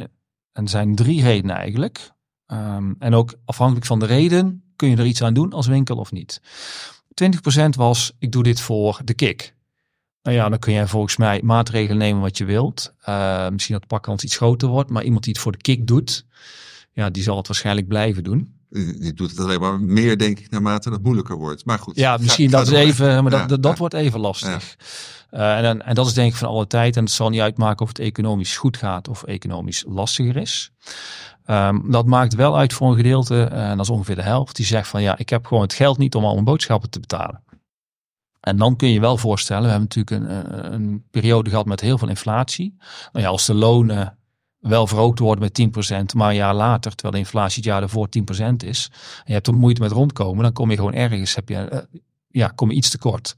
en er zijn drie redenen eigenlijk. Ehm, en ook afhankelijk van de reden kun je er iets aan doen als winkel of niet? 20% was, ik doe dit voor de kick. Nou ja, dan kun je volgens mij maatregelen nemen wat je wilt. Uh, misschien dat de pakkans iets groter wordt, maar iemand die het voor de kick doet, ja, die zal het waarschijnlijk blijven doen. Die doet het alleen maar meer, denk ik, naarmate het moeilijker wordt. Maar goed. Ja, misschien dat is even, maar dat, Ja, dat, dat ja. wordt even lastig. Eh, en, en dat is denk ik van alle tijd. En het zal niet uitmaken of het economisch goed gaat of economisch lastiger is. Ehm, dat maakt wel uit voor een gedeelte, eh, en dat is ongeveer de helft, die zegt van ja, ik heb gewoon het geld niet om al mijn boodschappen te betalen. En dan kun je wel voorstellen, we hebben natuurlijk een, een, een periode gehad met heel veel inflatie. Nou ja, als de lonen wel verhoogd worden met 10%, maar een jaar later, terwijl de inflatie het jaar ervoor 10% is, en je hebt er moeite met rondkomen, dan kom je gewoon ergens, heb je, eh, ja, kom je iets tekort.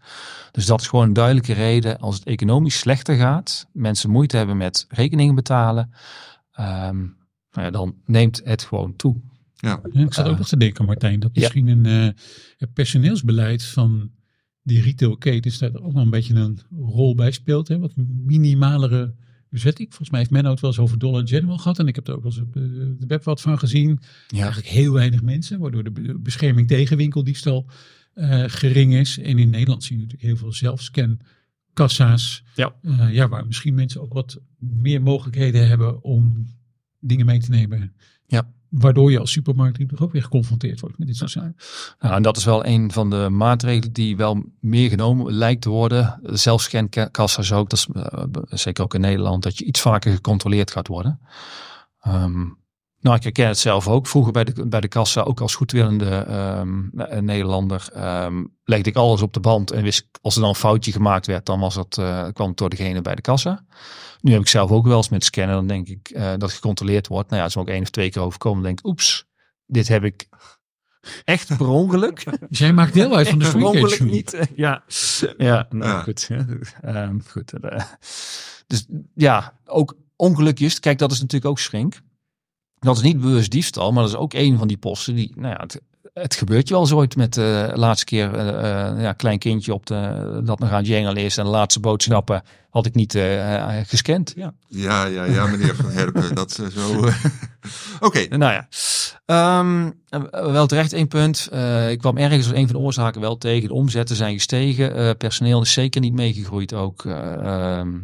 Dus dat is gewoon een duidelijke reden. Als het economisch slechter gaat, mensen moeite hebben met rekeningen betalen, ehm, nou ja, dan neemt het gewoon toe. Ja. Ik zat ook Eh, nog te denken, Martijn, dat ja. misschien een eh, het personeelsbeleid van die retailketens daar ook wel een beetje een rol bij speelt. Hè? Wat minimalere bezetting. Volgens mij heeft Menno het wel eens over Dollar General gehad. En ik heb er ook wel eens op de, web wat van gezien. Ja. Eigenlijk heel weinig mensen, waardoor de be- bescherming tegen winkeldiefstal eh, gering is. En in Nederland zien we natuurlijk heel veel zelfscan kassa's. Ja. Eh, ja, waar misschien mensen ook wat meer mogelijkheden hebben om dingen mee te nemen. Ja. Waardoor je als supermarkt toch ook weer geconfronteerd wordt met dit soort zaken. Nou, en dat is wel een van de maatregelen die wel meer genomen lijkt te worden. Zelfscankassa's ook, dat is eh, zeker ook in Nederland, dat je iets vaker gecontroleerd gaat worden. Ehm, nou, ik herken het zelf ook. Vroeger bij de, bij de kassa, ook als goedwillende ehm, eh, Nederlander, ehm, legde ik alles op de band. En wist, als er dan een foutje gemaakt werd, dan was dat, eh, kwam het door degene bij de kassa. Nu heb ik zelf ook wel eens met scannen, dan denk ik eh, dat gecontroleerd wordt. Nou ja, het is ook één of twee keer overkomen. Dan denk ik, oeps, dit heb ik echt per ongeluk. Dus jij maakt deel uit van de Per ongeluk niet. Ja, ja, nou Ja. goed. ja. Ehm, goed dus ja, ook ongelukjes. Kijk, dat is natuurlijk ook schrink. Dat is niet bewust diefstal, maar dat is ook een van die posten die, nou ja, het, het gebeurt je wel eens ooit met de laatste keer eh, eh, ja, klein kindje op de, dat nog aan het jengelen is en de laatste boodschappen had ik niet eh, eh, gescand. Ja. Ja, ja, ja, meneer Van Herpen. dat is zo. eh. Oké, Nou ja, Ehm, eh, wel terecht één punt. Eh, ik kwam ergens als een van de oorzaken wel tegen. De omzetten zijn gestegen. Eh, personeel is zeker niet meegegroeid ook eh, ehm, eh,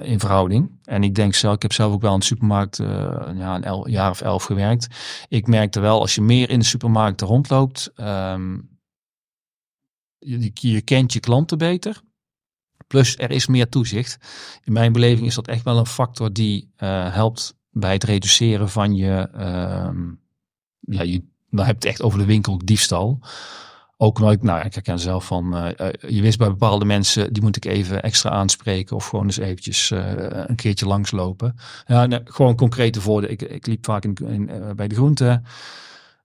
in verhouding. En ik denk zelf, ik heb zelf ook wel in de supermarkt eh, ja, een jaar of elf gewerkt. Ik merkte wel, als je meer in de supermarkt rondloopt, ehm, je, je kent je klanten beter. Plus er is meer toezicht. In mijn beleving is dat echt wel een factor die eh, helpt bij het reduceren van je, ehm, ja, je, dan heb je echt over de winkel diefstal. Ook omdat ik, nou, ik herken zelf van, eh, eh, je wist bij bepaalde mensen, die moet ik even extra aanspreken of gewoon eens eventjes eh, een keertje langslopen. Ja, nee, gewoon concrete voordelen. Ik, ik liep vaak in, in, bij de groenten.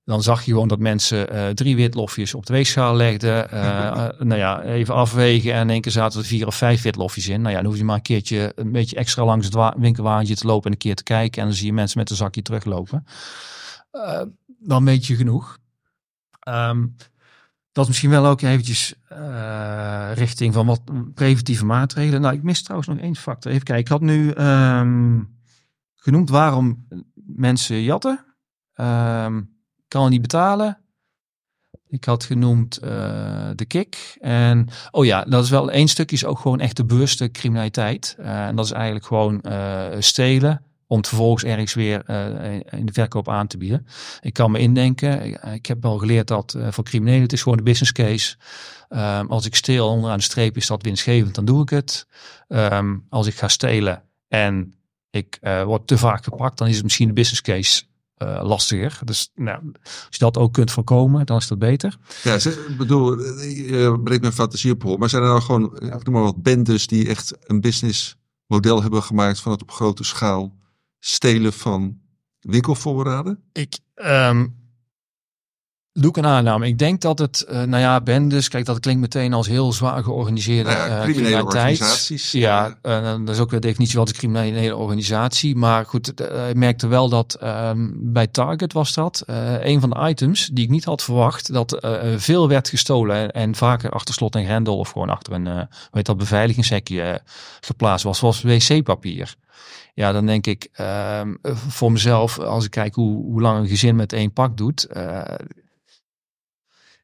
Dan zag je gewoon dat mensen drie witlofjes op de weegschaal legden. Nou ja, even afwegen en in één keer zaten er vier of vijf witlofjes in. Nou ja, dan hoef je maar een keertje een beetje extra langs het wa- winkelwagentje te lopen en een keer te kijken. En dan zie je mensen met een zakje teruglopen. Dan weet je genoeg. Ehm, dat is misschien wel ook eventjes eh, richting van wat preventieve maatregelen. Nou, ik mis trouwens nog één factor. Even kijken, ik had nu ehm, genoemd waarom mensen jatten. Ehm, kan niet betalen. Ik had genoemd eh, de kick. En oh ja, dat is wel één stukje is ook gewoon echt de bewuste criminaliteit. Eh, en dat is eigenlijk gewoon stelen om het vervolgens ergens weer eh, in de verkoop aan te bieden. Ik kan me indenken, ik, heb wel geleerd dat eh, voor criminelen het is gewoon de business case. Ehm, als ik steel onderaan de streep is dat winstgevend, dan doe ik het. Ehm, als ik ga stelen en ik eh, word te vaak gepakt, dan is het misschien de business case lastiger. Dus nou, als je dat ook kunt voorkomen, dan is dat beter. Ja, ik bedoel, je breekt mijn fantasie op hol. Maar zijn er nou gewoon, ik noem maar wat, bendes die echt een businessmodel hebben gemaakt van het op grote schaal stelen van winkelvoorraden? Ik ehm, doe ik een aanname. Ik denk dat het, eh, nou ja, bendes, kijk, dat klinkt meteen als heel zwaar georganiseerde Nou ja, eh, criminaliteit. organisaties. Ja, eh, dat is ook weer de definitie wat een criminele organisatie. Maar goed, eh, ik merkte wel dat ehm, bij Target was dat eh, een van de items die ik niet had verwacht, dat eh, veel werd gestolen en, en vaker achter slot en grendel of gewoon achter een, eh heet dat, beveiligingshekje eh, geplaatst was, zoals wc-papier. Ja, dan denk ik ehm, voor mezelf, als ik kijk hoe, hoe lang een gezin met één pak doet, eh,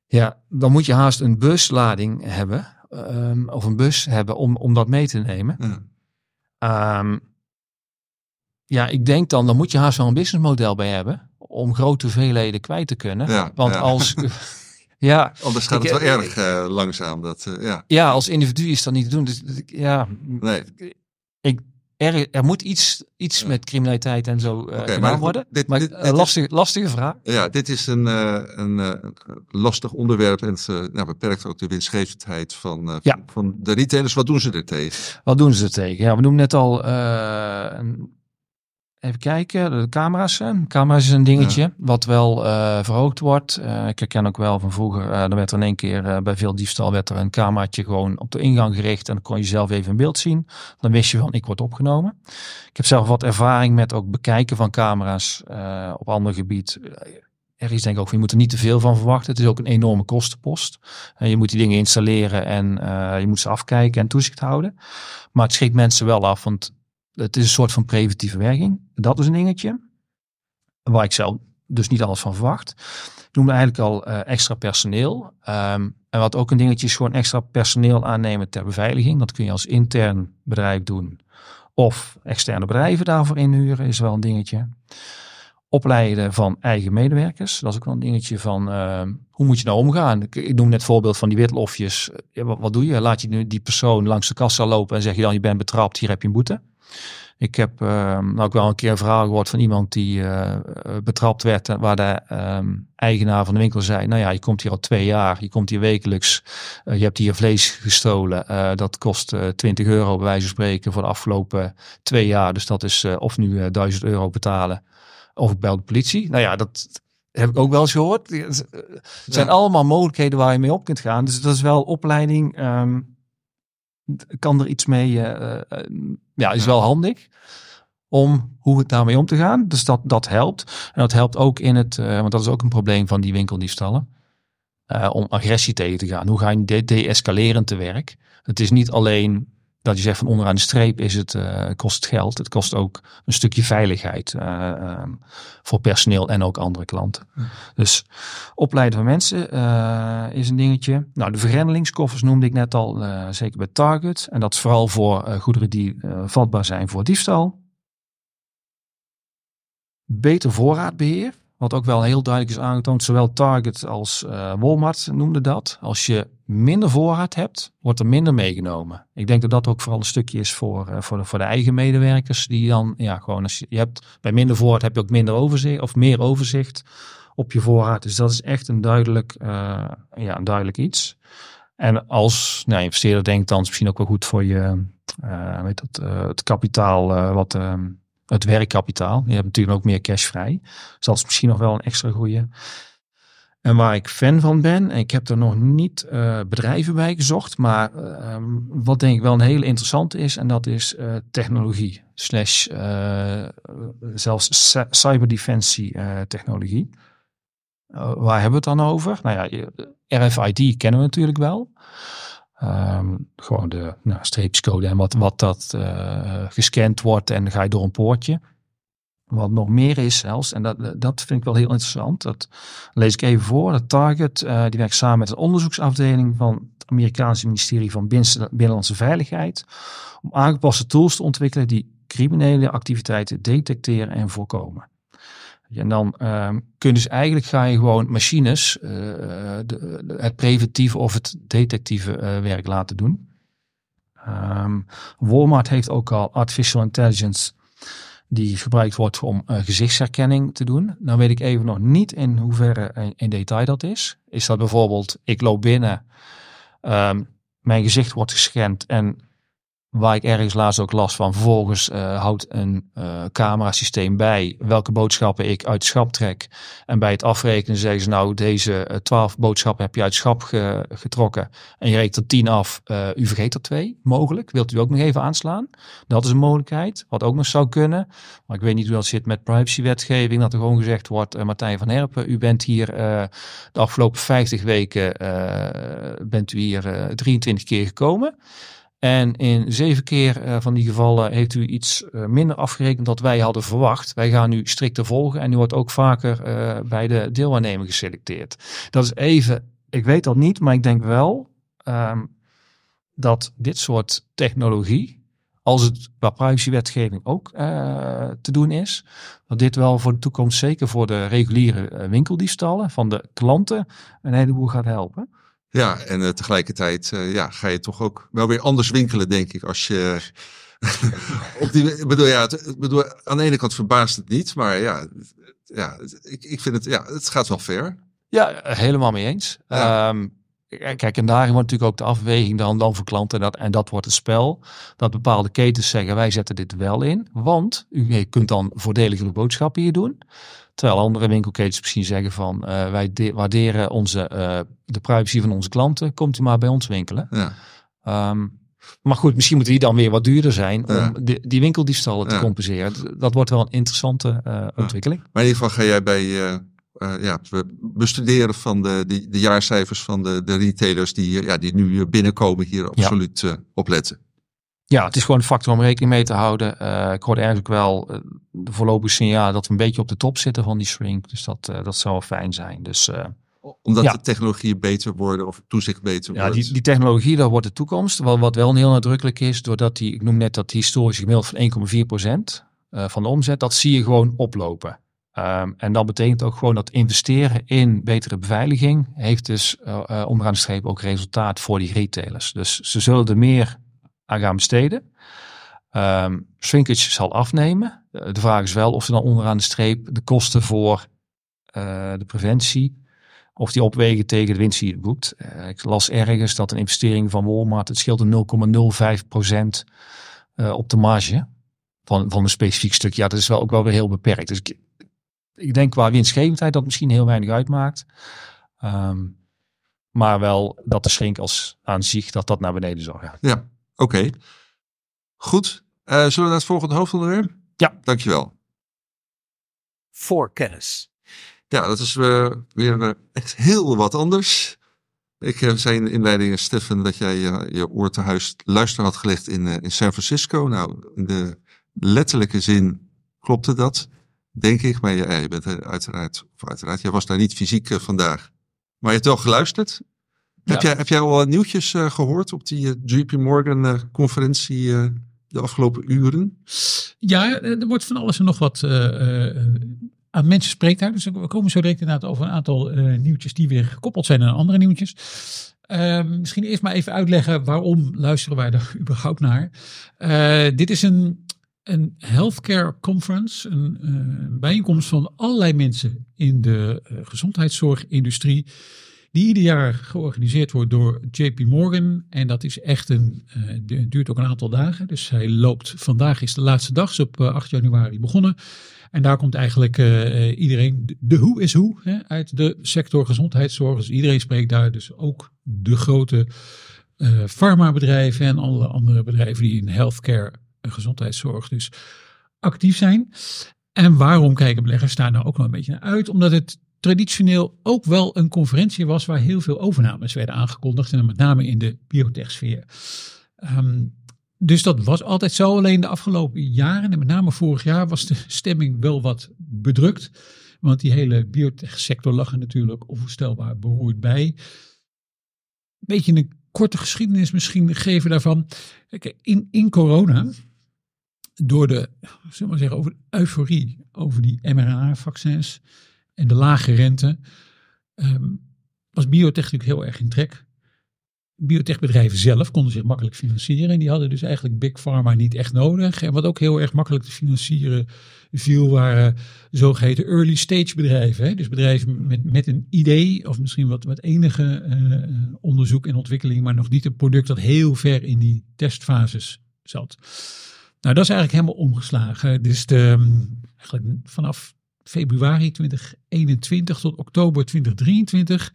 Ja, dan moet je haast een buslading hebben. ehm, of een bus hebben om, om dat mee te nemen. Ja. Ehm, ja, ik denk dan, dan moet je haast wel een businessmodel bij hebben. Om grote hoeveelheden kwijt te kunnen. Ja, Want ja. als... ja, Anders gaat Ik- het wel ik- erg eh, langzaam. Dat, eh, ja, ja, als individu is dat niet te doen. Dus, ja, nee. ik, er, er moet iets, iets Ja. met criminaliteit en zo maar goed, worden. dit- maar dit- eh, dit is- lastige, lastige vraag. Ja, dit is een, eh, een lastig onderwerp en het nou, beperkt ook de winstgevendheid van, Ja. van de retailers. Wat doen ze er tegen? Wat doen ze er tegen? Ja, we noemen net al. een- even kijken, de camera's. Camera's is een dingetje wat wel eh, verhoogd wordt. Eh, ik herken ook wel van vroeger. eh er werd er in één keer bij veel diefstal werd er een cameraatje gewoon op de ingang gericht en dan kon je zelf even in beeld zien. Dan wist je van ik word opgenomen. Ik heb zelf wat ervaring met ook bekijken van camera's op ander gebied. Er is denk ik ook, je moet er niet te veel van verwachten. Het is ook een enorme kostenpost. Eh, je moet die dingen installeren en je moet ze afkijken en toezicht houden. Maar het schrikt mensen wel af, want het is een soort van preventieve werking. Dat is een dingetje. Waar ik zelf dus niet alles van verwacht. Ik noemde eigenlijk al eh, extra personeel. Ehm, en wat ook een dingetje is, gewoon extra personeel aannemen ter beveiliging. Dat kun je als intern bedrijf doen. Of externe bedrijven daarvoor inhuren, is wel een dingetje. Opleiden van eigen medewerkers. Dat is ook wel een dingetje van ehm, hoe moet je nou omgaan. Ik, noem net het voorbeeld van die witlofjes. Ja, wat, wat doe je? Laat je nu die persoon langs de kassa lopen en zeg je dan je bent betrapt, hier heb je een boete. Ik heb ehm, nou ook wel een keer een verhaal gehoord van iemand die eh, betrapt werd. Waar de ehm, eigenaar van de winkel zei: Nou ja, je komt hier al twee jaar, je komt hier wekelijks. eh, je hebt hier vlees gestolen. eh, dat kost eh 20 euro bij wijze van spreken voor de afgelopen twee jaar. Dus dat is of nu eh 1000 euro betalen. Of ik bel de politie. Nou ja, dat heb ik ook wel eens gehoord. Het zijn Ja. allemaal mogelijkheden waar je mee op kunt gaan. Dus dat is wel opleiding. ehm, kan er iets mee? eh, eh, ja, is wel handig om hoe het daarmee om te gaan. Dus dat, dat helpt. En dat helpt ook in het, eh, want dat is ook een probleem van die winkeldiefstallen. eh, om agressie tegen te gaan. Hoe ga je de- de-escalerend te werk? Het is niet alleen dat je zegt van onderaan de streep is het, eh, kost het geld. Het kost ook een stukje veiligheid eh, ehm, voor personeel en ook andere klanten. Dus opleiden van mensen eh, is een dingetje. Nou, de vergrendelingskoffers noemde ik net al, zeker bij Target. En dat is vooral voor goederen die vatbaar zijn voor diefstal. Beter voorraadbeheer. Wat ook wel heel duidelijk is aangetoond. Zowel Target als eh, Walmart noemde dat. Als je minder voorraad hebt, wordt er minder meegenomen. Ik denk dat dat ook vooral een stukje is voor, eh, voor, de, voor de eigen medewerkers. Die dan, ja, gewoon als je, je hebt bij minder voorraad heb je ook minder overzicht of meer overzicht op je voorraad. Dus dat is echt een duidelijk, eh, ja, een duidelijk iets. En als nou, investeerder denkt dan is misschien ook wel goed voor je, weet dat, het kapitaal, wat, eh, het werkkapitaal. Je hebt natuurlijk ook meer cash vrij. Dus dat is misschien nog wel een extra goede. En waar ik fan van ben, en ik heb er nog niet eh, bedrijven bij gezocht, maar ehm, wat denk ik wel een hele interessante is, en dat is eh, technologie, slash eh, zelfs cy- cyberdefensie technologie. Waar hebben we het dan over? Nou ja, RFID kennen we natuurlijk wel. Ehm, gewoon de nou, en wat, wat dat eh, gescand wordt en ga je door een poortje. Wat nog meer is zelfs, en dat, dat vind ik wel heel interessant, dat lees ik even voor. De Target, eh, die werkt samen met een onderzoeksafdeling van het Amerikaanse ministerie van Binnenlandse Veiligheid om aangepaste tools te ontwikkelen die criminele activiteiten detecteren en voorkomen. En dan ehm kun je dus eigenlijk ga je gewoon machines eh, de, het preventieve of het detectieve eh, werk laten doen. Ehm, Walmart heeft ook al artificial intelligence die gebruikt wordt om eh, gezichtsherkenning te doen. Nou weet ik even nog niet in hoeverre in, in detail dat is. Is dat bijvoorbeeld, ik loop binnen, ehm, mijn gezicht wordt gescand en waar ik ergens laatst ook last van, vervolgens eh, houdt een eh camerasysteem bij welke boodschappen ik uit schap trek. En bij het afrekenen zeggen ze nou, deze eh, twaalf boodschappen heb je uit schap ge- getrokken. En je rekent er tien af, u vergeet er twee, mogelijk. Wilt u ook nog even aanslaan? Dat is een mogelijkheid, wat ook nog zou kunnen. Maar ik weet niet hoe dat zit met privacywetgeving, dat er gewoon gezegd wordt, Martijn van Herpen, u bent hier de afgelopen 50 weken, bent u hier eh, 23 keer gekomen. En in zeven keer eh, van die gevallen heeft u iets eh, minder afgerekend dan wij hadden verwacht. Wij gaan u strikter volgen en u wordt ook vaker eh, bij de deelwaarnemer geselecteerd. Dat is even ik weet dat niet, maar ik denk wel ehm, dat dit soort technologie, als het qua privacywetgeving ook te doen is, dat dit wel voor de toekomst, zeker voor de reguliere winkeldiefstallen van de klanten, een heleboel gaat helpen. Ja, en eh, tegelijkertijd eh, ja, ga je toch ook wel weer anders winkelen, denk ik. Als je. op die, bedoel, ja, het, bedoel, aan de ene kant verbaast het niet, maar ja, ja ik, ik vind het, ja, het gaat wel ver. Ja, helemaal mee eens. Ja. Ehm, kijk, en daarin wordt natuurlijk ook de afweging dan, dan voor klanten. En dat, en dat wordt het spel. Dat bepaalde ketens zeggen, wij zetten dit wel in. Want u kunt dan voordeligere boodschappen hier doen. Terwijl andere winkelketens misschien zeggen van, eh, wij de- waarderen onze, eh, de privacy van onze klanten. Komt u maar bij ons winkelen. Ja. Ehm, maar goed, misschien moeten die dan weer wat duurder zijn om Ja. die, die winkeldiefstallen te compenseren. Dat wordt wel een interessante eh, ontwikkeling. Maar in ieder geval ga jij bij ja, bestuderen van de, de, de jaarcijfers van de, de retailers die, ja, die nu binnenkomen hier absoluut opletten. Ja, het is gewoon een factor om rekening mee te houden. Eh, ik hoorde eigenlijk wel eh, de voorlopige signaal dat we een beetje op de top zitten van die shrink. Dus dat, eh, dat zou wel fijn zijn. Dus Omdat Ja. de technologieën beter worden of toezicht beter ja, wordt. die, die technologie, dat wordt de toekomst. Wat, wat wel heel nadrukkelijk is, doordat die, ik noem net dat historische gemiddelde van 1,4% eh, van de omzet, dat zie je gewoon oplopen. Ehm, en dat betekent ook gewoon dat investeren in betere beveiliging heeft dus onderaan de streep ook resultaat voor die retailers. Dus ze zullen er meer aan gaan besteden. Ehm shrinkage zal afnemen. Eh, de vraag is wel of ze dan onderaan de streep de kosten voor eh, de preventie, of die opwegen tegen de winst die je boekt. Eh, ik las ergens dat een investering van Walmart, het scheelt een 0,05% eh op de marge van, van een specifiek stuk. Ja, dat is wel ook wel weer heel beperkt. Dus ik, ik denk qua winstgevendheid dat misschien heel weinig uitmaakt. Ehm, maar wel dat de shrink als aan zich, dat dat naar beneden zal gaan. Ja, oké. Goed. Eh, zullen we naar het volgende hoofdonderwerp? Ja. Dankjewel. Voorkennis. Ja, dat is eh, weer eh, echt heel wat anders. Ik zei in de inleiding, Stefan, dat jij je oor te huis luisteren had gelegd in, eh, in San Francisco. Nou, in de letterlijke zin klopte dat, denk ik. Maar ja, je bent uiteraard, of uiteraard, jij was daar niet fysiek vandaag. Maar je hebt wel geluisterd. Heb, Ja. jij, heb jij al nieuwtjes eh, gehoord op die eh, JP Morgan eh, conferentie de afgelopen uren? Ja, er wordt van alles en nog wat aan mensen spreekt daar. Dus we komen zo direct inderdaad over een aantal nieuwtjes die weer gekoppeld zijn aan andere nieuwtjes. Ehm, misschien eerst maar even uitleggen waarom luisteren wij daar überhaupt naar. Dit is een, een healthcare conference, een bijeenkomst van allerlei mensen in de gezondheidszorgindustrie. Die ieder jaar georganiseerd wordt door JP Morgan. En dat is echt een. eh, duurt ook een aantal dagen. Dus hij loopt. Vandaag is de laatste dag. Is op eh, 8 januari begonnen. En daar komt eigenlijk eh, eh, iedereen. de- hoe is hoe. Hè, uit de sector gezondheidszorg. Dus iedereen spreekt daar. Dus ook de grote eh farmabedrijven. En alle andere bedrijven die in healthcare en gezondheidszorg dus actief zijn. En waarom kijken beleggers daar nou ook nog een beetje naar uit? Omdat het traditioneel ook wel een conferentie was waar heel veel overnames werden aangekondigd. En met name in de biotech-sfeer. Ehm, dus dat was altijd zo. Alleen de afgelopen jaren, en met name vorig jaar, was de stemming wel wat bedrukt. Want die hele biotech-sector lag er natuurlijk onvoorstelbaar beroerd bij. Beetje een korte geschiedenis misschien geven daarvan. In, in corona, door de, zullen maar zeggen, over de euforie over die mRNA-vaccins en de lage rente, ehm, was biotech natuurlijk heel erg in trek. Biotechbedrijven zelf konden zich makkelijk financieren. En die hadden dus eigenlijk Big Pharma niet echt nodig. En wat ook heel erg makkelijk te financieren viel, waren zogeheten early stage bedrijven. Hè? Dus bedrijven met, met een idee, of misschien wat, wat enige eh, onderzoek en ontwikkeling, maar nog niet een product dat heel ver in die testfases zat. Nou, dat is eigenlijk helemaal omgeslagen. Dus de, eigenlijk vanaf februari 2021 tot oktober 2023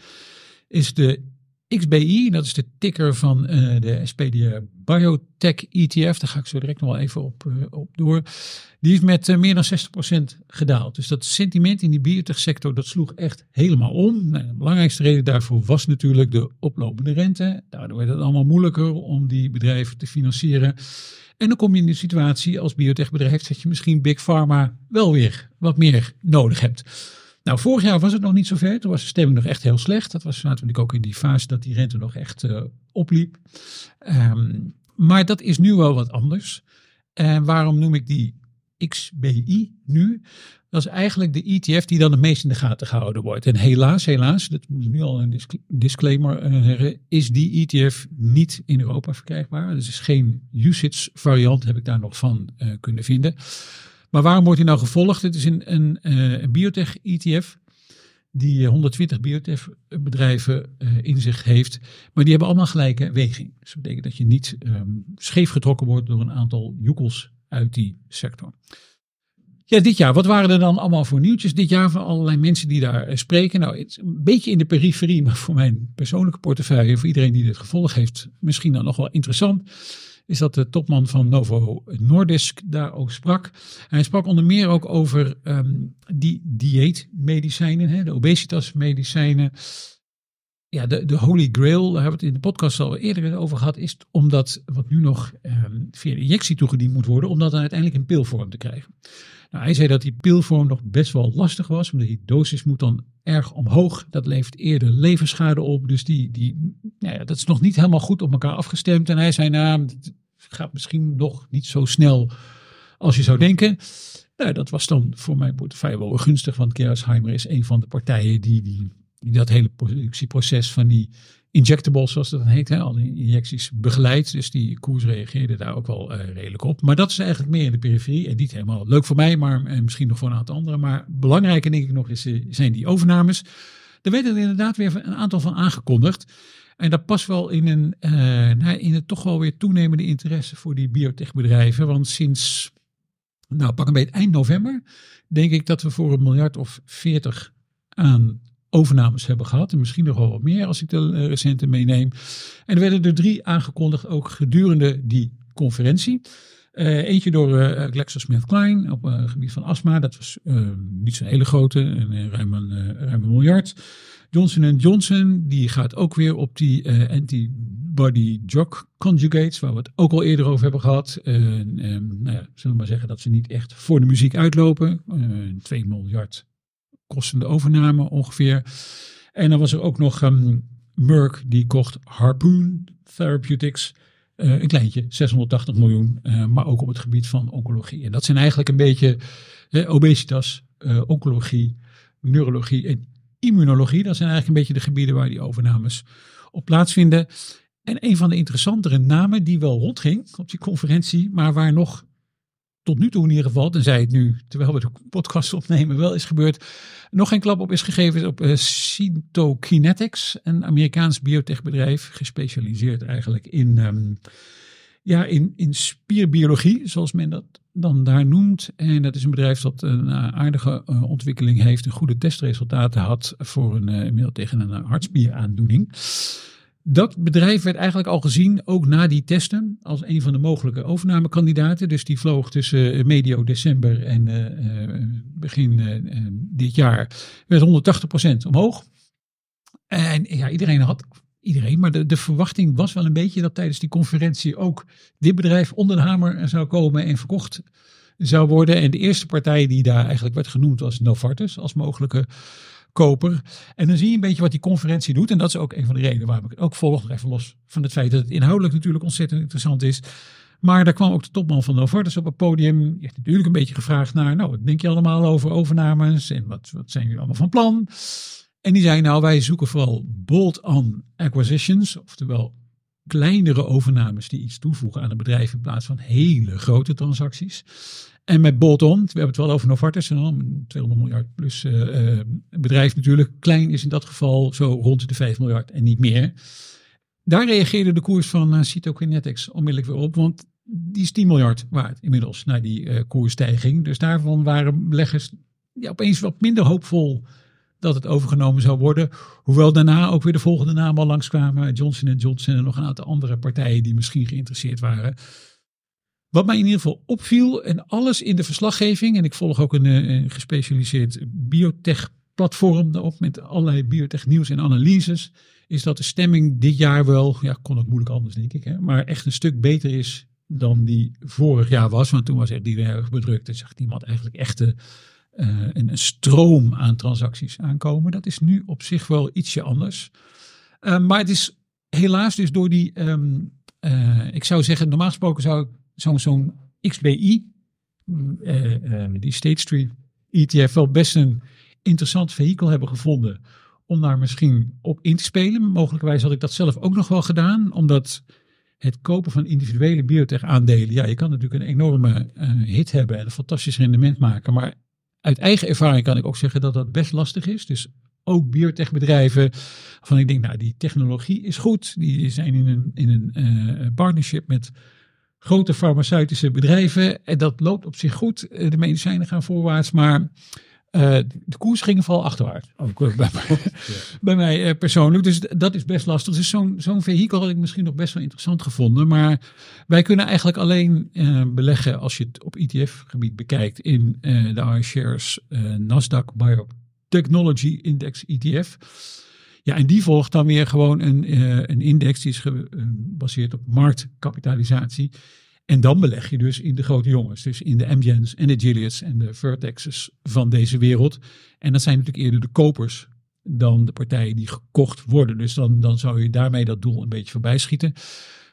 is de XBI, dat is de ticker van eh, de SPDR Biotech ETF, daar ga ik zo direct nog wel even op, eh, op door. Die is met eh, meer dan 60% gedaald. Dus dat sentiment in die biotech sector, dat sloeg echt helemaal om. Nou, de belangrijkste reden daarvoor was natuurlijk de oplopende rente. Daardoor werd het allemaal moeilijker om die bedrijven te financieren. En dan kom je in de situatie als biotechbedrijf dat je misschien Big Pharma wel weer wat meer nodig hebt. Nou, vorig jaar was het nog niet zo ver. Toen was de stemming nog echt heel slecht. Dat was natuurlijk ook in die fase dat die rente nog echt eh, opliep. Ehm, maar dat is nu wel wat anders. En waarom noem ik die XBI nu? Dat is eigenlijk de ETF die dan het meest in de gaten gehouden wordt. En helaas, helaas, dat moet ik nu al een disc- disclaimer eh, zeggen, is die ETF niet in Europa verkrijgbaar. Dus is geen usage variant, heb ik daar nog van eh, kunnen vinden. Maar waarom wordt hij nou gevolgd? Het is een, eh, biotech ETF die eh, 120 biotech bedrijven eh, in zich heeft. Maar die hebben allemaal gelijke weging. Dus dat betekent dat je niet ehm, scheef getrokken wordt door een aantal joekels uit die sector. Ja, dit jaar, wat waren er dan allemaal voor nieuwtjes dit jaar van allerlei mensen die daar eh, spreken? Nou, het is een beetje in de periferie, maar voor mijn persoonlijke portefeuille, voor iedereen die dit gevolg heeft, misschien dan nog wel interessant, is dat de topman van Novo Nordisk daar ook sprak. Hij sprak onder meer ook over ehm, die dieetmedicijnen, hè, de obesitasmedicijnen. Ja, de, de Holy Grail, daar hebben we het in de podcast al eerder over gehad, is om dat wat nu nog ehm, via injectie toegediend moet worden, om dat dan uiteindelijk in pilvorm te krijgen. Nou, hij zei dat die pilvorm nog best wel lastig was, omdat die dosis moet dan erg omhoog. Dat levert eerder levensschade op, dus die, die, nou ja, dat is nog niet helemaal goed op elkaar afgestemd. En hij zei, nou, het gaat misschien nog niet zo snel als je zou denken. Nou, dat was dan voor mijn portefeuille wel gunstig, want Gerresheimer is een van de partijen die, die dat hele productieproces van die injectables, zoals dat heet, hè, al die injecties begeleidt. Dus die koers reageerde daar ook wel eh, redelijk op. Maar dat is eigenlijk meer in de periferie en niet helemaal leuk voor mij, maar eh, misschien nog voor een aantal anderen. Maar belangrijker denk ik nog is, eh, zijn die overnames. Er werden er inderdaad weer een aantal van aangekondigd. En dat past wel in, een, eh, nou, in het toch wel weer toenemende interesse voor die biotechbedrijven. Want sinds, nou pak een beetje eind november, denk ik dat we voor een miljard of veertig aan overnames hebben gehad. En misschien nog wel wat meer als ik de eh, recente meeneem. En er werden er drie aangekondigd ook gedurende die conferentie. Eh, eentje door eh GlaxoSmithKline op het gebied van astma. Dat was niet zo'n hele grote, ruim, een, een miljard. Johnson Johnson, die gaat ook weer op die antibody drug conjugates, waar we het ook al eerder over hebben gehad. Eh, eh, nou ja, zullen we maar zeggen dat ze niet echt voor de muziek uitlopen. Eh 2 miljard kostende overname ongeveer. En dan was er ook nog ehm, Merck, die kocht Harpoon Therapeutics. Eh, een kleintje, 680 miljoen, eh, maar ook op het gebied van oncologie. En dat zijn eigenlijk een beetje eh, obesitas, oncologie, neurologie en immunologie. Dat zijn eigenlijk een beetje de gebieden waar die overnames op plaatsvinden. En een van de interessantere namen die wel rondging op die conferentie, maar waar nog tot nu toe in ieder geval, tenzij het nu, terwijl we de podcast opnemen, wel is gebeurd, nog geen klap op is gegeven, op uh, Cytokinetics, een Amerikaans biotechbedrijf, gespecialiseerd eigenlijk in, ehm, ja, in, in spierbiologie, zoals men dat dan daar noemt. En dat is een bedrijf dat een eh, aardige eh, ontwikkeling heeft en goede testresultaten had voor een uh, middel tegen een hartspieraandoening. Dat bedrijf werd eigenlijk al gezien, ook na die testen, als een van de mogelijke overnamekandidaten. Dus die vloog tussen medio december en uh, begin uh, dit jaar, werd 180% omhoog. En ja, iedereen had, iedereen, maar de, de verwachting was wel een beetje dat tijdens die conferentie ook dit bedrijf onder de hamer zou komen en verkocht zou worden. En de eerste partij die daar eigenlijk werd genoemd was Novartis als mogelijke koper. En dan zie je een beetje wat die conferentie doet. En dat is ook een van de redenen waarom ik het ook volg. Even los van het feit dat het inhoudelijk natuurlijk ontzettend interessant is. Maar daar kwam ook de topman van Novartis op het podium. Die heeft natuurlijk een beetje gevraagd naar, nou, wat denk je allemaal over overnames? En wat, wat zijn jullie allemaal van plan? En die zei, nou, wij zoeken vooral bolt-on acquisitions. Oftewel kleinere overnames die iets toevoegen aan een bedrijf in plaats van hele grote transacties. En met bolt-on, we hebben het wel over Novartis, een 200 miljard plus uh, uh, bedrijf natuurlijk. Klein is in dat geval zo rond de 5 miljard en niet meer. Daar reageerde de koers van uh, Cytokinetics onmiddellijk weer op, want die is 10 miljard waard inmiddels na die uh, koersstijging. Dus daarvan waren beleggers ja, opeens wat minder hoopvol dat het overgenomen zou worden. Hoewel daarna ook weer de volgende namen al langskwamen. Johnson Johnson en nog een aantal andere partijen die misschien geïnteresseerd waren. Wat mij in ieder geval opviel en alles in de verslaggeving, en ik volg ook een, een gespecialiseerd biotech platform daarop met allerlei biotech nieuws en analyses, is dat de stemming dit jaar wel, ja kon ook moeilijk anders denk ik, hè, maar echt een stuk beter is dan die vorig jaar was. Want toen was echt iedereen erg bedrukt en zag niemand eigenlijk echte eh, een, een stroom aan transacties aankomen. Dat is nu op zich wel ietsje anders. Eh, maar het is helaas dus door die, ehm, eh, ik zou zeggen, normaal gesproken zou ik zo'n zo'n XBI, eh, eh, die State Street ETF, wel best een interessant vehikel hebben gevonden om daar misschien op in te spelen. Mogelijkerwijs had ik dat zelf ook nog wel gedaan, omdat het kopen van individuele biotech aandelen, ja, je kan natuurlijk een enorme eh, hit hebben en een fantastisch rendement maken, maar uit eigen ervaring kan ik ook zeggen dat dat best lastig is. Dus ook biotechbedrijven van ik denk, nou, die technologie is goed. Die zijn in een, in een partnership met grote farmaceutische bedrijven. En dat loopt op zich goed. Eh, De medicijnen gaan voorwaarts, maar eh, de koers ging vooral achterwaarts. Ook eh, bij, mij- bij mij eh, persoonlijk. Dus dat is best lastig. Dus zo'n zo'n vehikel had ik misschien nog best wel interessant gevonden. Maar wij kunnen eigenlijk alleen beleggen als je het op ETF-gebied bekijkt in de iShares Nasdaq Biotechnology Index ETF. Ja, en die volgt dan weer gewoon een, eh, een index die is gebaseerd op marktkapitalisatie. En dan beleg je dus in de grote jongens. Dus in de Amgens en de Gileads en de Vertexes van deze wereld. En dat zijn natuurlijk eerder de kopers dan de partijen die gekocht worden. Dus dan, dan zou je daarmee dat doel een beetje voorbij schieten.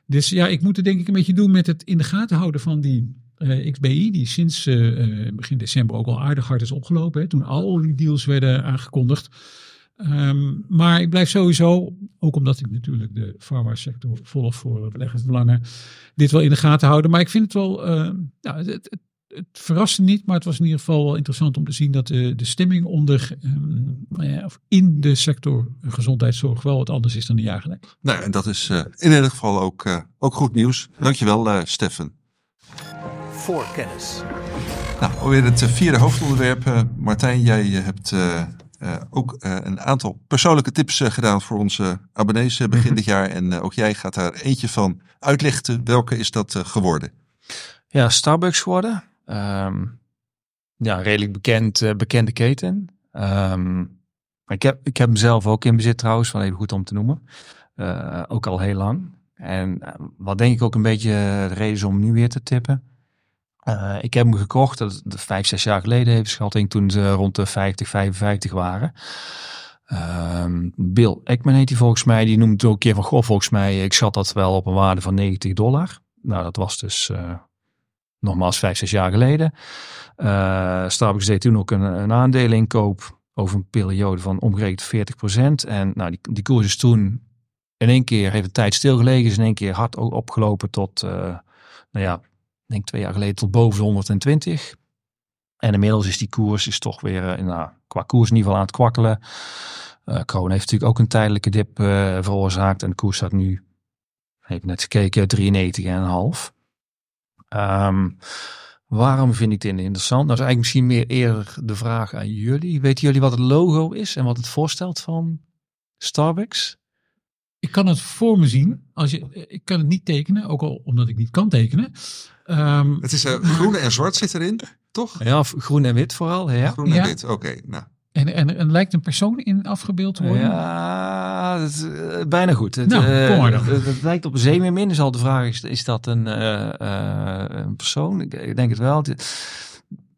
Dus ja, ik moet het denk ik een beetje doen met het in de gaten houden van die eh, XBI. Die sinds eh, eh, begin december ook al aardig hard is opgelopen. Toen al die deals werden aangekondigd. Ehm, maar ik blijf sowieso, ook omdat ik natuurlijk de farmasector volg voor beleggersbelangen, dit wel in de gaten houden. Maar ik vind het wel, nou, het, het, het verraste niet, maar het was in ieder geval wel interessant om te zien dat de, de stemming onder, ehm, eh, of in de sector gezondheidszorg wel wat anders is dan een jaar geleden. Nou, en dat is eh, in ieder geval ook, eh, ook goed nieuws. Dankjewel, eh Steffen. voor kennis. Nou, alweer het vierde hoofdonderwerp. Martijn, jij eh, hebt eh, ook eh, een aantal persoonlijke tips eh, gedaan voor onze abonnees begin dit jaar. En ook jij gaat daar eentje van uitlichten. Welke is dat geworden? Ja, Starbucks geworden. Ehm, ja, redelijk bekend, bekende keten. Ehm, ik, heb, ik heb hem zelf ook in bezit trouwens, wel even goed om te noemen. Ook al heel lang. En wat denk ik ook een beetje de reden is om nu weer te tippen. Eh, ik heb hem gekocht, dat dat vijf, zes jaar geleden schatting, toen ze rond de 50, 55 waren. Ehm, Bill Ekman heet hij volgens mij, die noemt het ook een keer van, goh, volgens mij, ik schat dat wel op een waarde van 90 dollar. Nou, dat was dus eh, nogmaals vijf, zes jaar geleden. Eh, Starbucks deed toen ook een, een aandeleninkoop over een periode van omgerekend 40% En nou, die, die koers is toen in één keer, heeft een tijd stilgelegen, is in één keer hard opgelopen tot, nou ja, denk twee jaar geleden tot boven de 120. En inmiddels is die koers is toch weer eh, nou, qua koers in ieder geval aan het kwakkelen. Eh Kroon heeft natuurlijk ook een tijdelijke dip eh, veroorzaakt. En de koers staat nu, heb net gekeken, 93,5. Ehm waarom vind ik dit interessant? Nou is eigenlijk misschien meer eerder de vraag aan jullie. Weten jullie wat het logo is en wat het voorstelt van Starbucks? Ik kan het voor me zien. Als je, ik kan het niet tekenen, ook al omdat ik niet kan tekenen. Ehm, Het is eh, groen en zwart zit erin, toch? Ja, of groen en wit vooral. Ja. Groen en Ja. wit, oké. nou. en, en, en lijkt een persoon in afgebeeld te worden. Ja, dat is, eh, bijna goed. Het, Nou, eh, kom maar dan. Het, het lijkt op een zeemeermin. Dus al de vraag is, is dat een, eh, eh, een persoon? Ik, ik denk het wel. Het-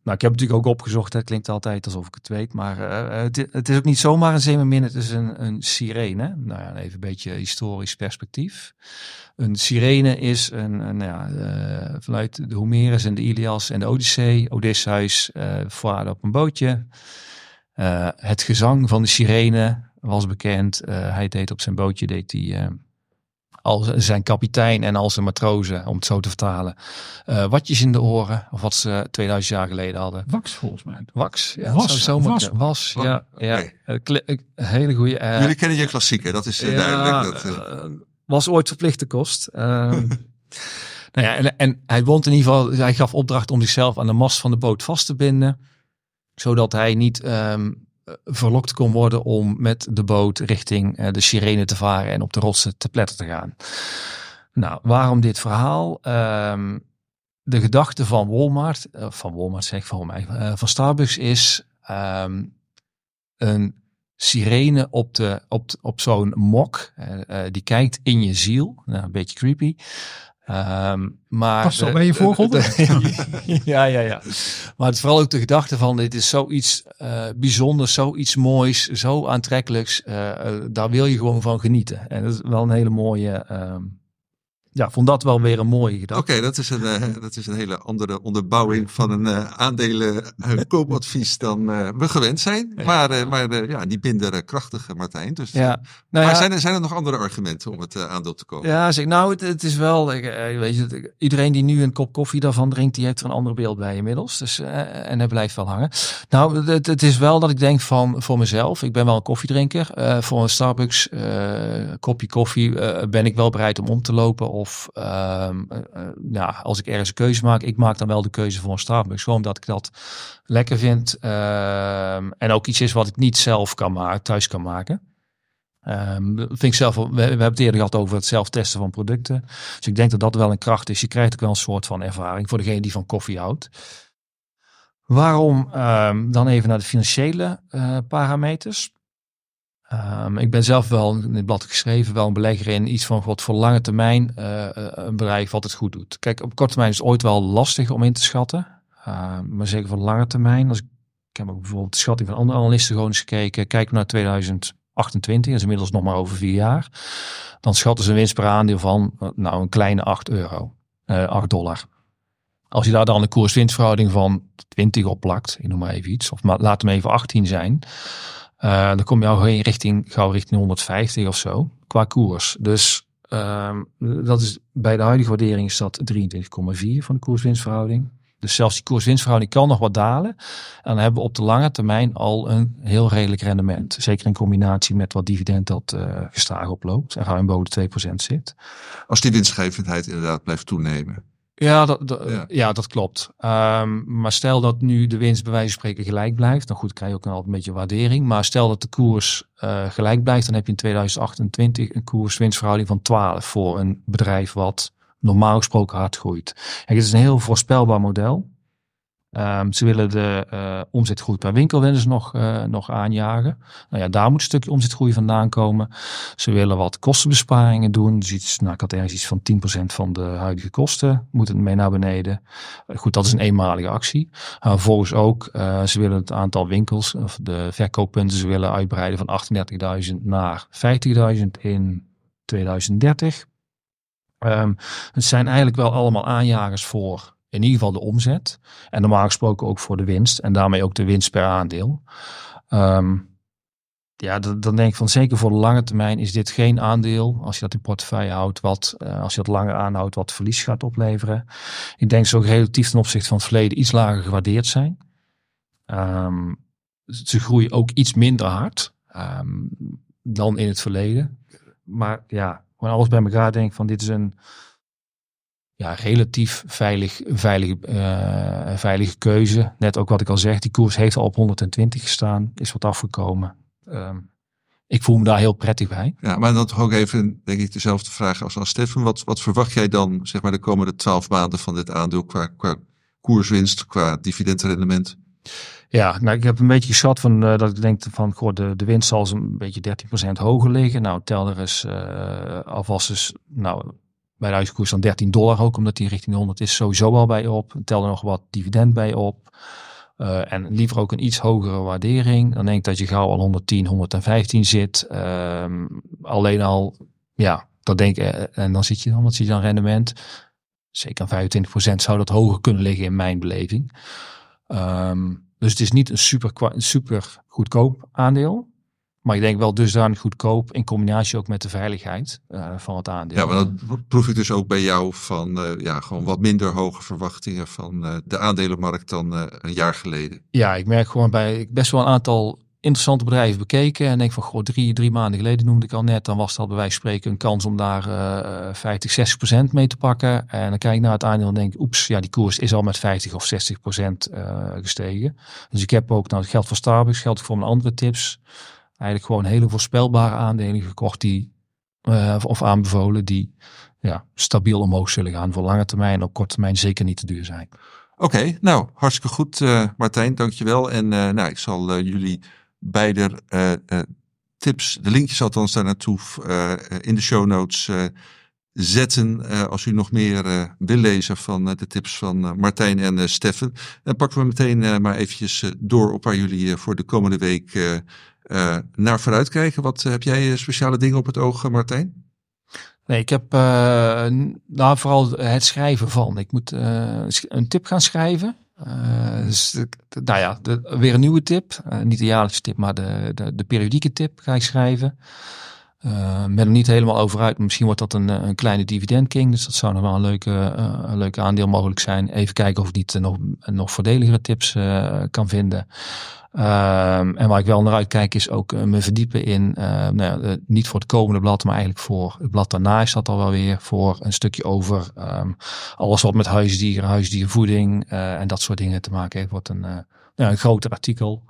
nou, ik heb natuurlijk ook opgezocht. Het klinkt altijd alsof ik het weet. Maar eh, het, het is ook niet zomaar een zeemeermin. Het is een, een sirene. Nou ja, even een beetje historisch perspectief. Een sirene is een, ja, eh, vanuit de Homerus en de Ilias en de Odyssee. Odysseus uh, op een bootje. Het gezang van de sirene was bekend. Hij deed op zijn bootje, deed hij als zijn kapitein en als zijn matrozen, om het zo te vertalen, uh, watjes in de oren. Of wat ze 2000 jaar geleden hadden. Wax volgens mij. Wax, ja. Was, zo was. was, ja. Okay. ja. hele goede. Uh, Jullie kennen je klassieker, dat is ja, duidelijk. Dat, uh, was ooit verplichte kost. nou ja, en, en hij wond in ieder geval, hij gaf opdracht om zichzelf aan de mast van de boot vast te binden zodat hij niet um, verlokt kon worden om met de boot richting uh, de sirene te varen en op de rotsen te pletten te gaan. Nou, waarom dit verhaal? Um, de gedachte van Walmart, uh, van Walmart zeg ik van mij, uh, van Starbucks is um, een sirene op, de, op, op zo'n mok, die kijkt in je ziel, nou, een beetje creepy. Ehm, maar wel de- bij je voorgrond. ja, ja, ja. Maar het is vooral ook de gedachte van dit is zoiets eh bijzonders, zoiets moois, zo aantrekkelijks. eh, eh, daar wil je gewoon van genieten. En dat is wel een hele mooie. ehm, ja, vond dat wel weer een mooie Oké, gedachte. dat, is een, eh, dat is een hele andere onderbouwing van een aandelen eh, koopadvies dan eh, we gewend zijn. Maar, eh, maar eh, ja, die minder krachtige Martijn. Dus, Ja, nou maar ja, zijn, er, zijn er nog andere argumenten om het aandeel te kopen? Ja, zeg, nou, het, het is wel, ik, weet je, iedereen die nu een kop koffie daarvan drinkt, die heeft er een ander beeld bij inmiddels. Dus, en hij blijft wel hangen. Nou, het, het is wel dat ik denk van, voor mezelf, ik ben wel een koffiedrinker. Voor een Starbucks kopje koffie ben ik wel bereid om om te lopen. Of, ehm, eh, eh, als ik ergens een keuze maak, ik maak dan wel de keuze voor een Starbucks. Gewoon omdat ik dat lekker vind. Ehm, en ook iets is wat ik niet zelf kan maken, thuis kan maken. Ehm, vind ik zelf, we, hebben het eerder gehad over het zelf testen van producten. Dus ik denk dat dat wel een kracht is. Je krijgt ook wel een soort van ervaring voor degene die van koffie houdt. Waarom ehm, dan even naar de financiële eh, parameters? Ehm, ik ben zelf wel in het blad geschreven, wel een belegger in iets van wat voor lange termijn eh, eh, een bedrijf wat het goed doet. Kijk, op korte termijn is het ooit wel lastig om in te schatten. Ehm, maar zeker voor lange termijn, als ik, ik heb ook bijvoorbeeld de schatting van andere analisten gewoon eens gekeken. Kijk naar 2028, dat is inmiddels nog maar over vier jaar. Dan schatten ze een winst per aandeel van eh, nou, een kleine 8 euro, eh 8 dollar. Als je daar dan een koers-winstverhouding van 20 op plakt, ik noem maar even iets, of laat hem even 18 zijn, eh, dan kom je al richting, gauw richting 150 of zo, qua koers. Dus ehm, dat is, bij de huidige waardering is dat 23,4 van de koers-winstverhouding. Dus zelfs die koers-winstverhouding kan nog wat dalen. En dan hebben we op de lange termijn al een heel redelijk rendement. Zeker in combinatie met wat dividend dat eh gestaag oploopt en ruim boven de 2% zit. Als die winstgevendheid inderdaad blijft toenemen. Ja, dat, dat- Ja. ja. dat klopt. Ehm, maar stel dat nu de winst bij wijze van spreken gelijk blijft. Dan goed, krijg je ook altijd een beetje waardering. Maar stel dat de koers eh, gelijk blijft. Dan heb je in 2028 een koers-winstverhouding van 12 voor een bedrijf wat normaal gesproken hard groeit. Kijk, het is een heel voorspelbaar model. Ehm, ze willen de eh, omzetgroei per winkel willen ze nog, eh, nog aanjagen. Nou ja, daar moet een stukje omzetgroei vandaan komen. Ze willen wat kostenbesparingen doen. Dus iets, nou, ik ergens iets van 10% van de huidige kosten. Moet het mee naar beneden. Eh, Goed, dat is een eenmalige actie. Uh, vervolgens ook, ze willen het aantal winkels, of de verkooppunten, ze willen uitbreiden van 38.000 naar 50.000 in 2030. Ehm, het zijn eigenlijk wel allemaal aanjagers voor in ieder geval de omzet. En normaal gesproken ook voor de winst. En daarmee ook de winst per aandeel. Ehm, ja, dan, denk ik van zeker voor de lange termijn is dit geen aandeel. Als je dat in portefeuille houdt, wat eh, als je dat langer aanhoudt, wat verlies gaat opleveren. Ik denk ze ook relatief ten opzichte van het verleden iets lager gewaardeerd zijn. Ehm, ze groeien ook iets minder hard ehm, dan in het verleden. Maar ja, gewoon alles bij elkaar denk ik van dit is een ja, relatief veilig, veilige, eh, veilige keuze. Net ook wat ik al zeg, die koers heeft al op 120 gestaan, is wat afgekomen. Ehm, ik voel me daar heel prettig bij. Ja, maar dan toch ook even, denk ik, dezelfde vraag als aan Stefan. Wat, wat verwacht jij dan, zeg maar, de komende twaalf maanden van dit aandeel qua, qua koerswinst, qua dividendrendement? Ja, nou, ik heb een beetje geschat van eh, dat ik denk van goh, de, de winst zal zo'n beetje 13% hoger liggen. Nou, tel er eens eh, alvast eens, nou, bij de huiskoers dan 13 dollar ook, omdat die richting de 100 is, sowieso al bij op. Tel er nog wat dividend bij op. Eh, en liever ook een iets hogere waardering. Dan denk ik dat je gauw al 110, 115 zit. Ehm, alleen al, ja, dat denk ik, eh, en dan zit je dan, wat zit je aan rendement? Zeker aan 25% zou dat hoger kunnen liggen in mijn beleving. Ehm, dus het is niet een super, super goedkoop aandeel. Maar ik denk wel dusdanig goedkoop in combinatie ook met de veiligheid eh, van het aandeel. Ja, maar dat proef ik dus ook bij jou van, eh, ja, gewoon wat minder hoge verwachtingen van eh, de aandelenmarkt dan een jaar geleden. Ja, ik merk gewoon bij ik best wel een aantal interessante bedrijven bekeken. En denk van, goh, drie, drie maanden geleden noemde ik al net. Dan was dat bij wijze van spreken een kans om daar eh 50, 60 procent mee te pakken. En dan kijk ik naar het aandeel en denk, oeps, ja, die koers is al met 50 of 60 procent gestegen. Dus ik heb ook, nou, het geldt voor Starbucks, geldt voor mijn andere tips. Eigenlijk gewoon hele voorspelbare aandelen gekocht die, eh, of- aanbevolen, die ja, stabiel omhoog zullen gaan. Voor lange termijn, op korte termijn zeker niet te duur zijn. Oké, nou, hartstikke goed, eh, Martijn, dankjewel. En eh, nou, ik zal jullie beide tips, de linkjes althans daar naartoe, in de show notes zetten als u nog meer wil lezen van de tips van Martijn en Steffen. Dan pakken we meteen maar eventjes door op waar jullie voor de komende week naar vooruit kijken. Wat heb jij speciale dingen op het oog, Martijn? Nee, ik heb nou, vooral het schrijven van. Ik moet een tip gaan schrijven. Uh, dus, nou ja, de, weer een nieuwe tip. Uh, niet de jaarlijkse tip, maar de, de, de periodieke tip ga ik schrijven. Uh, ben er niet helemaal over uit. Misschien wordt dat een, een kleine dividend king. Dus dat zou nog wel een leuke, een leuke aandeel mogelijk zijn. Even kijken of ik niet nog, nog voordeligere tips kan vinden. Um, en waar ik wel naar uitkijk is ook me verdiepen in, nou niet voor het komende blad, maar eigenlijk voor het blad daarna is dat al wel weer voor een stukje over um, alles wat met huisdieren, huisdiervoeding en dat soort dingen te maken heeft. Wordt een, nou, een groter artikel.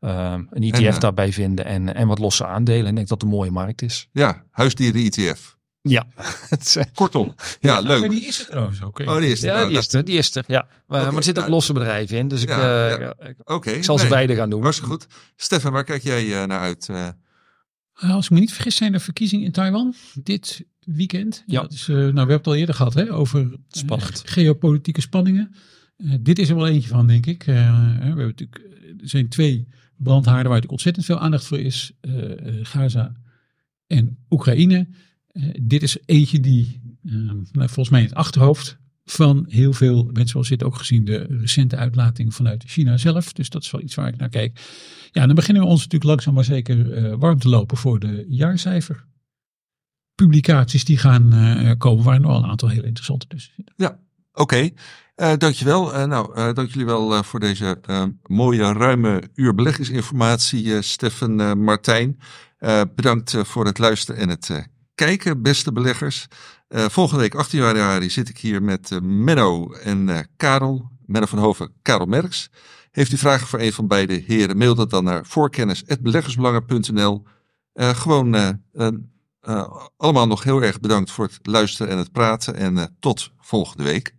Um, een ETF en, daarbij vinden en, en wat losse aandelen. En ik denk dat het een mooie markt is. Ja, huisdieren ETF. Ja. Kortom. Ja, ja leuk. Maar die is er trouwens ook. Oh, die is er. Ja, nou, die is er. Die is er. Ja. Okay, maar er zitten ook nou, losse bedrijven in. Dus ik, ja, uh, ja. okay, ik zal ze beide gaan doen. Was goed. Stefan, waar kijk jij uh, naar uit? Uh... Als ik me niet vergis zijn er verkiezingen in Taiwan dit weekend. Ja. Dat is, nou, we hebben het al eerder gehad hè, over geopolitieke spanningen. dit is er wel eentje van, denk ik. we hebben natuurlijk, er zijn twee brandhaarden waar natuurlijk ontzettend veel aandacht voor is. Gaza en Oekraïne. Uh, dit is eentje die uh, volgens mij in het achterhoofd van heel veel mensen, zoals dit ook gezien, de recente uitlatingen vanuit China zelf. Dus dat is wel iets waar ik naar kijk. Ja, dan beginnen we ons natuurlijk langzaam maar zeker warm te lopen voor de jaarcijfer. Publicaties die gaan komen, waar nog een aantal heel interessante tussen zitten. Ja, oké. Uh, dankjewel. Uh, nou, uh, dank jullie wel voor deze mooie, ruime uur beleggingsinformatie, Steffen Martijn. bedankt voor het luisteren en het kijken, beste beleggers. Volgende week, 18 januari, zit ik hier met Menno en Karel. Menno van Hoven, Karel Merks. Heeft u vragen voor een van beide heren, mail dat dan naar voorkennis.beleggersbelangen.nl. gewoon allemaal nog heel erg bedankt voor het luisteren en het praten. En tot volgende week.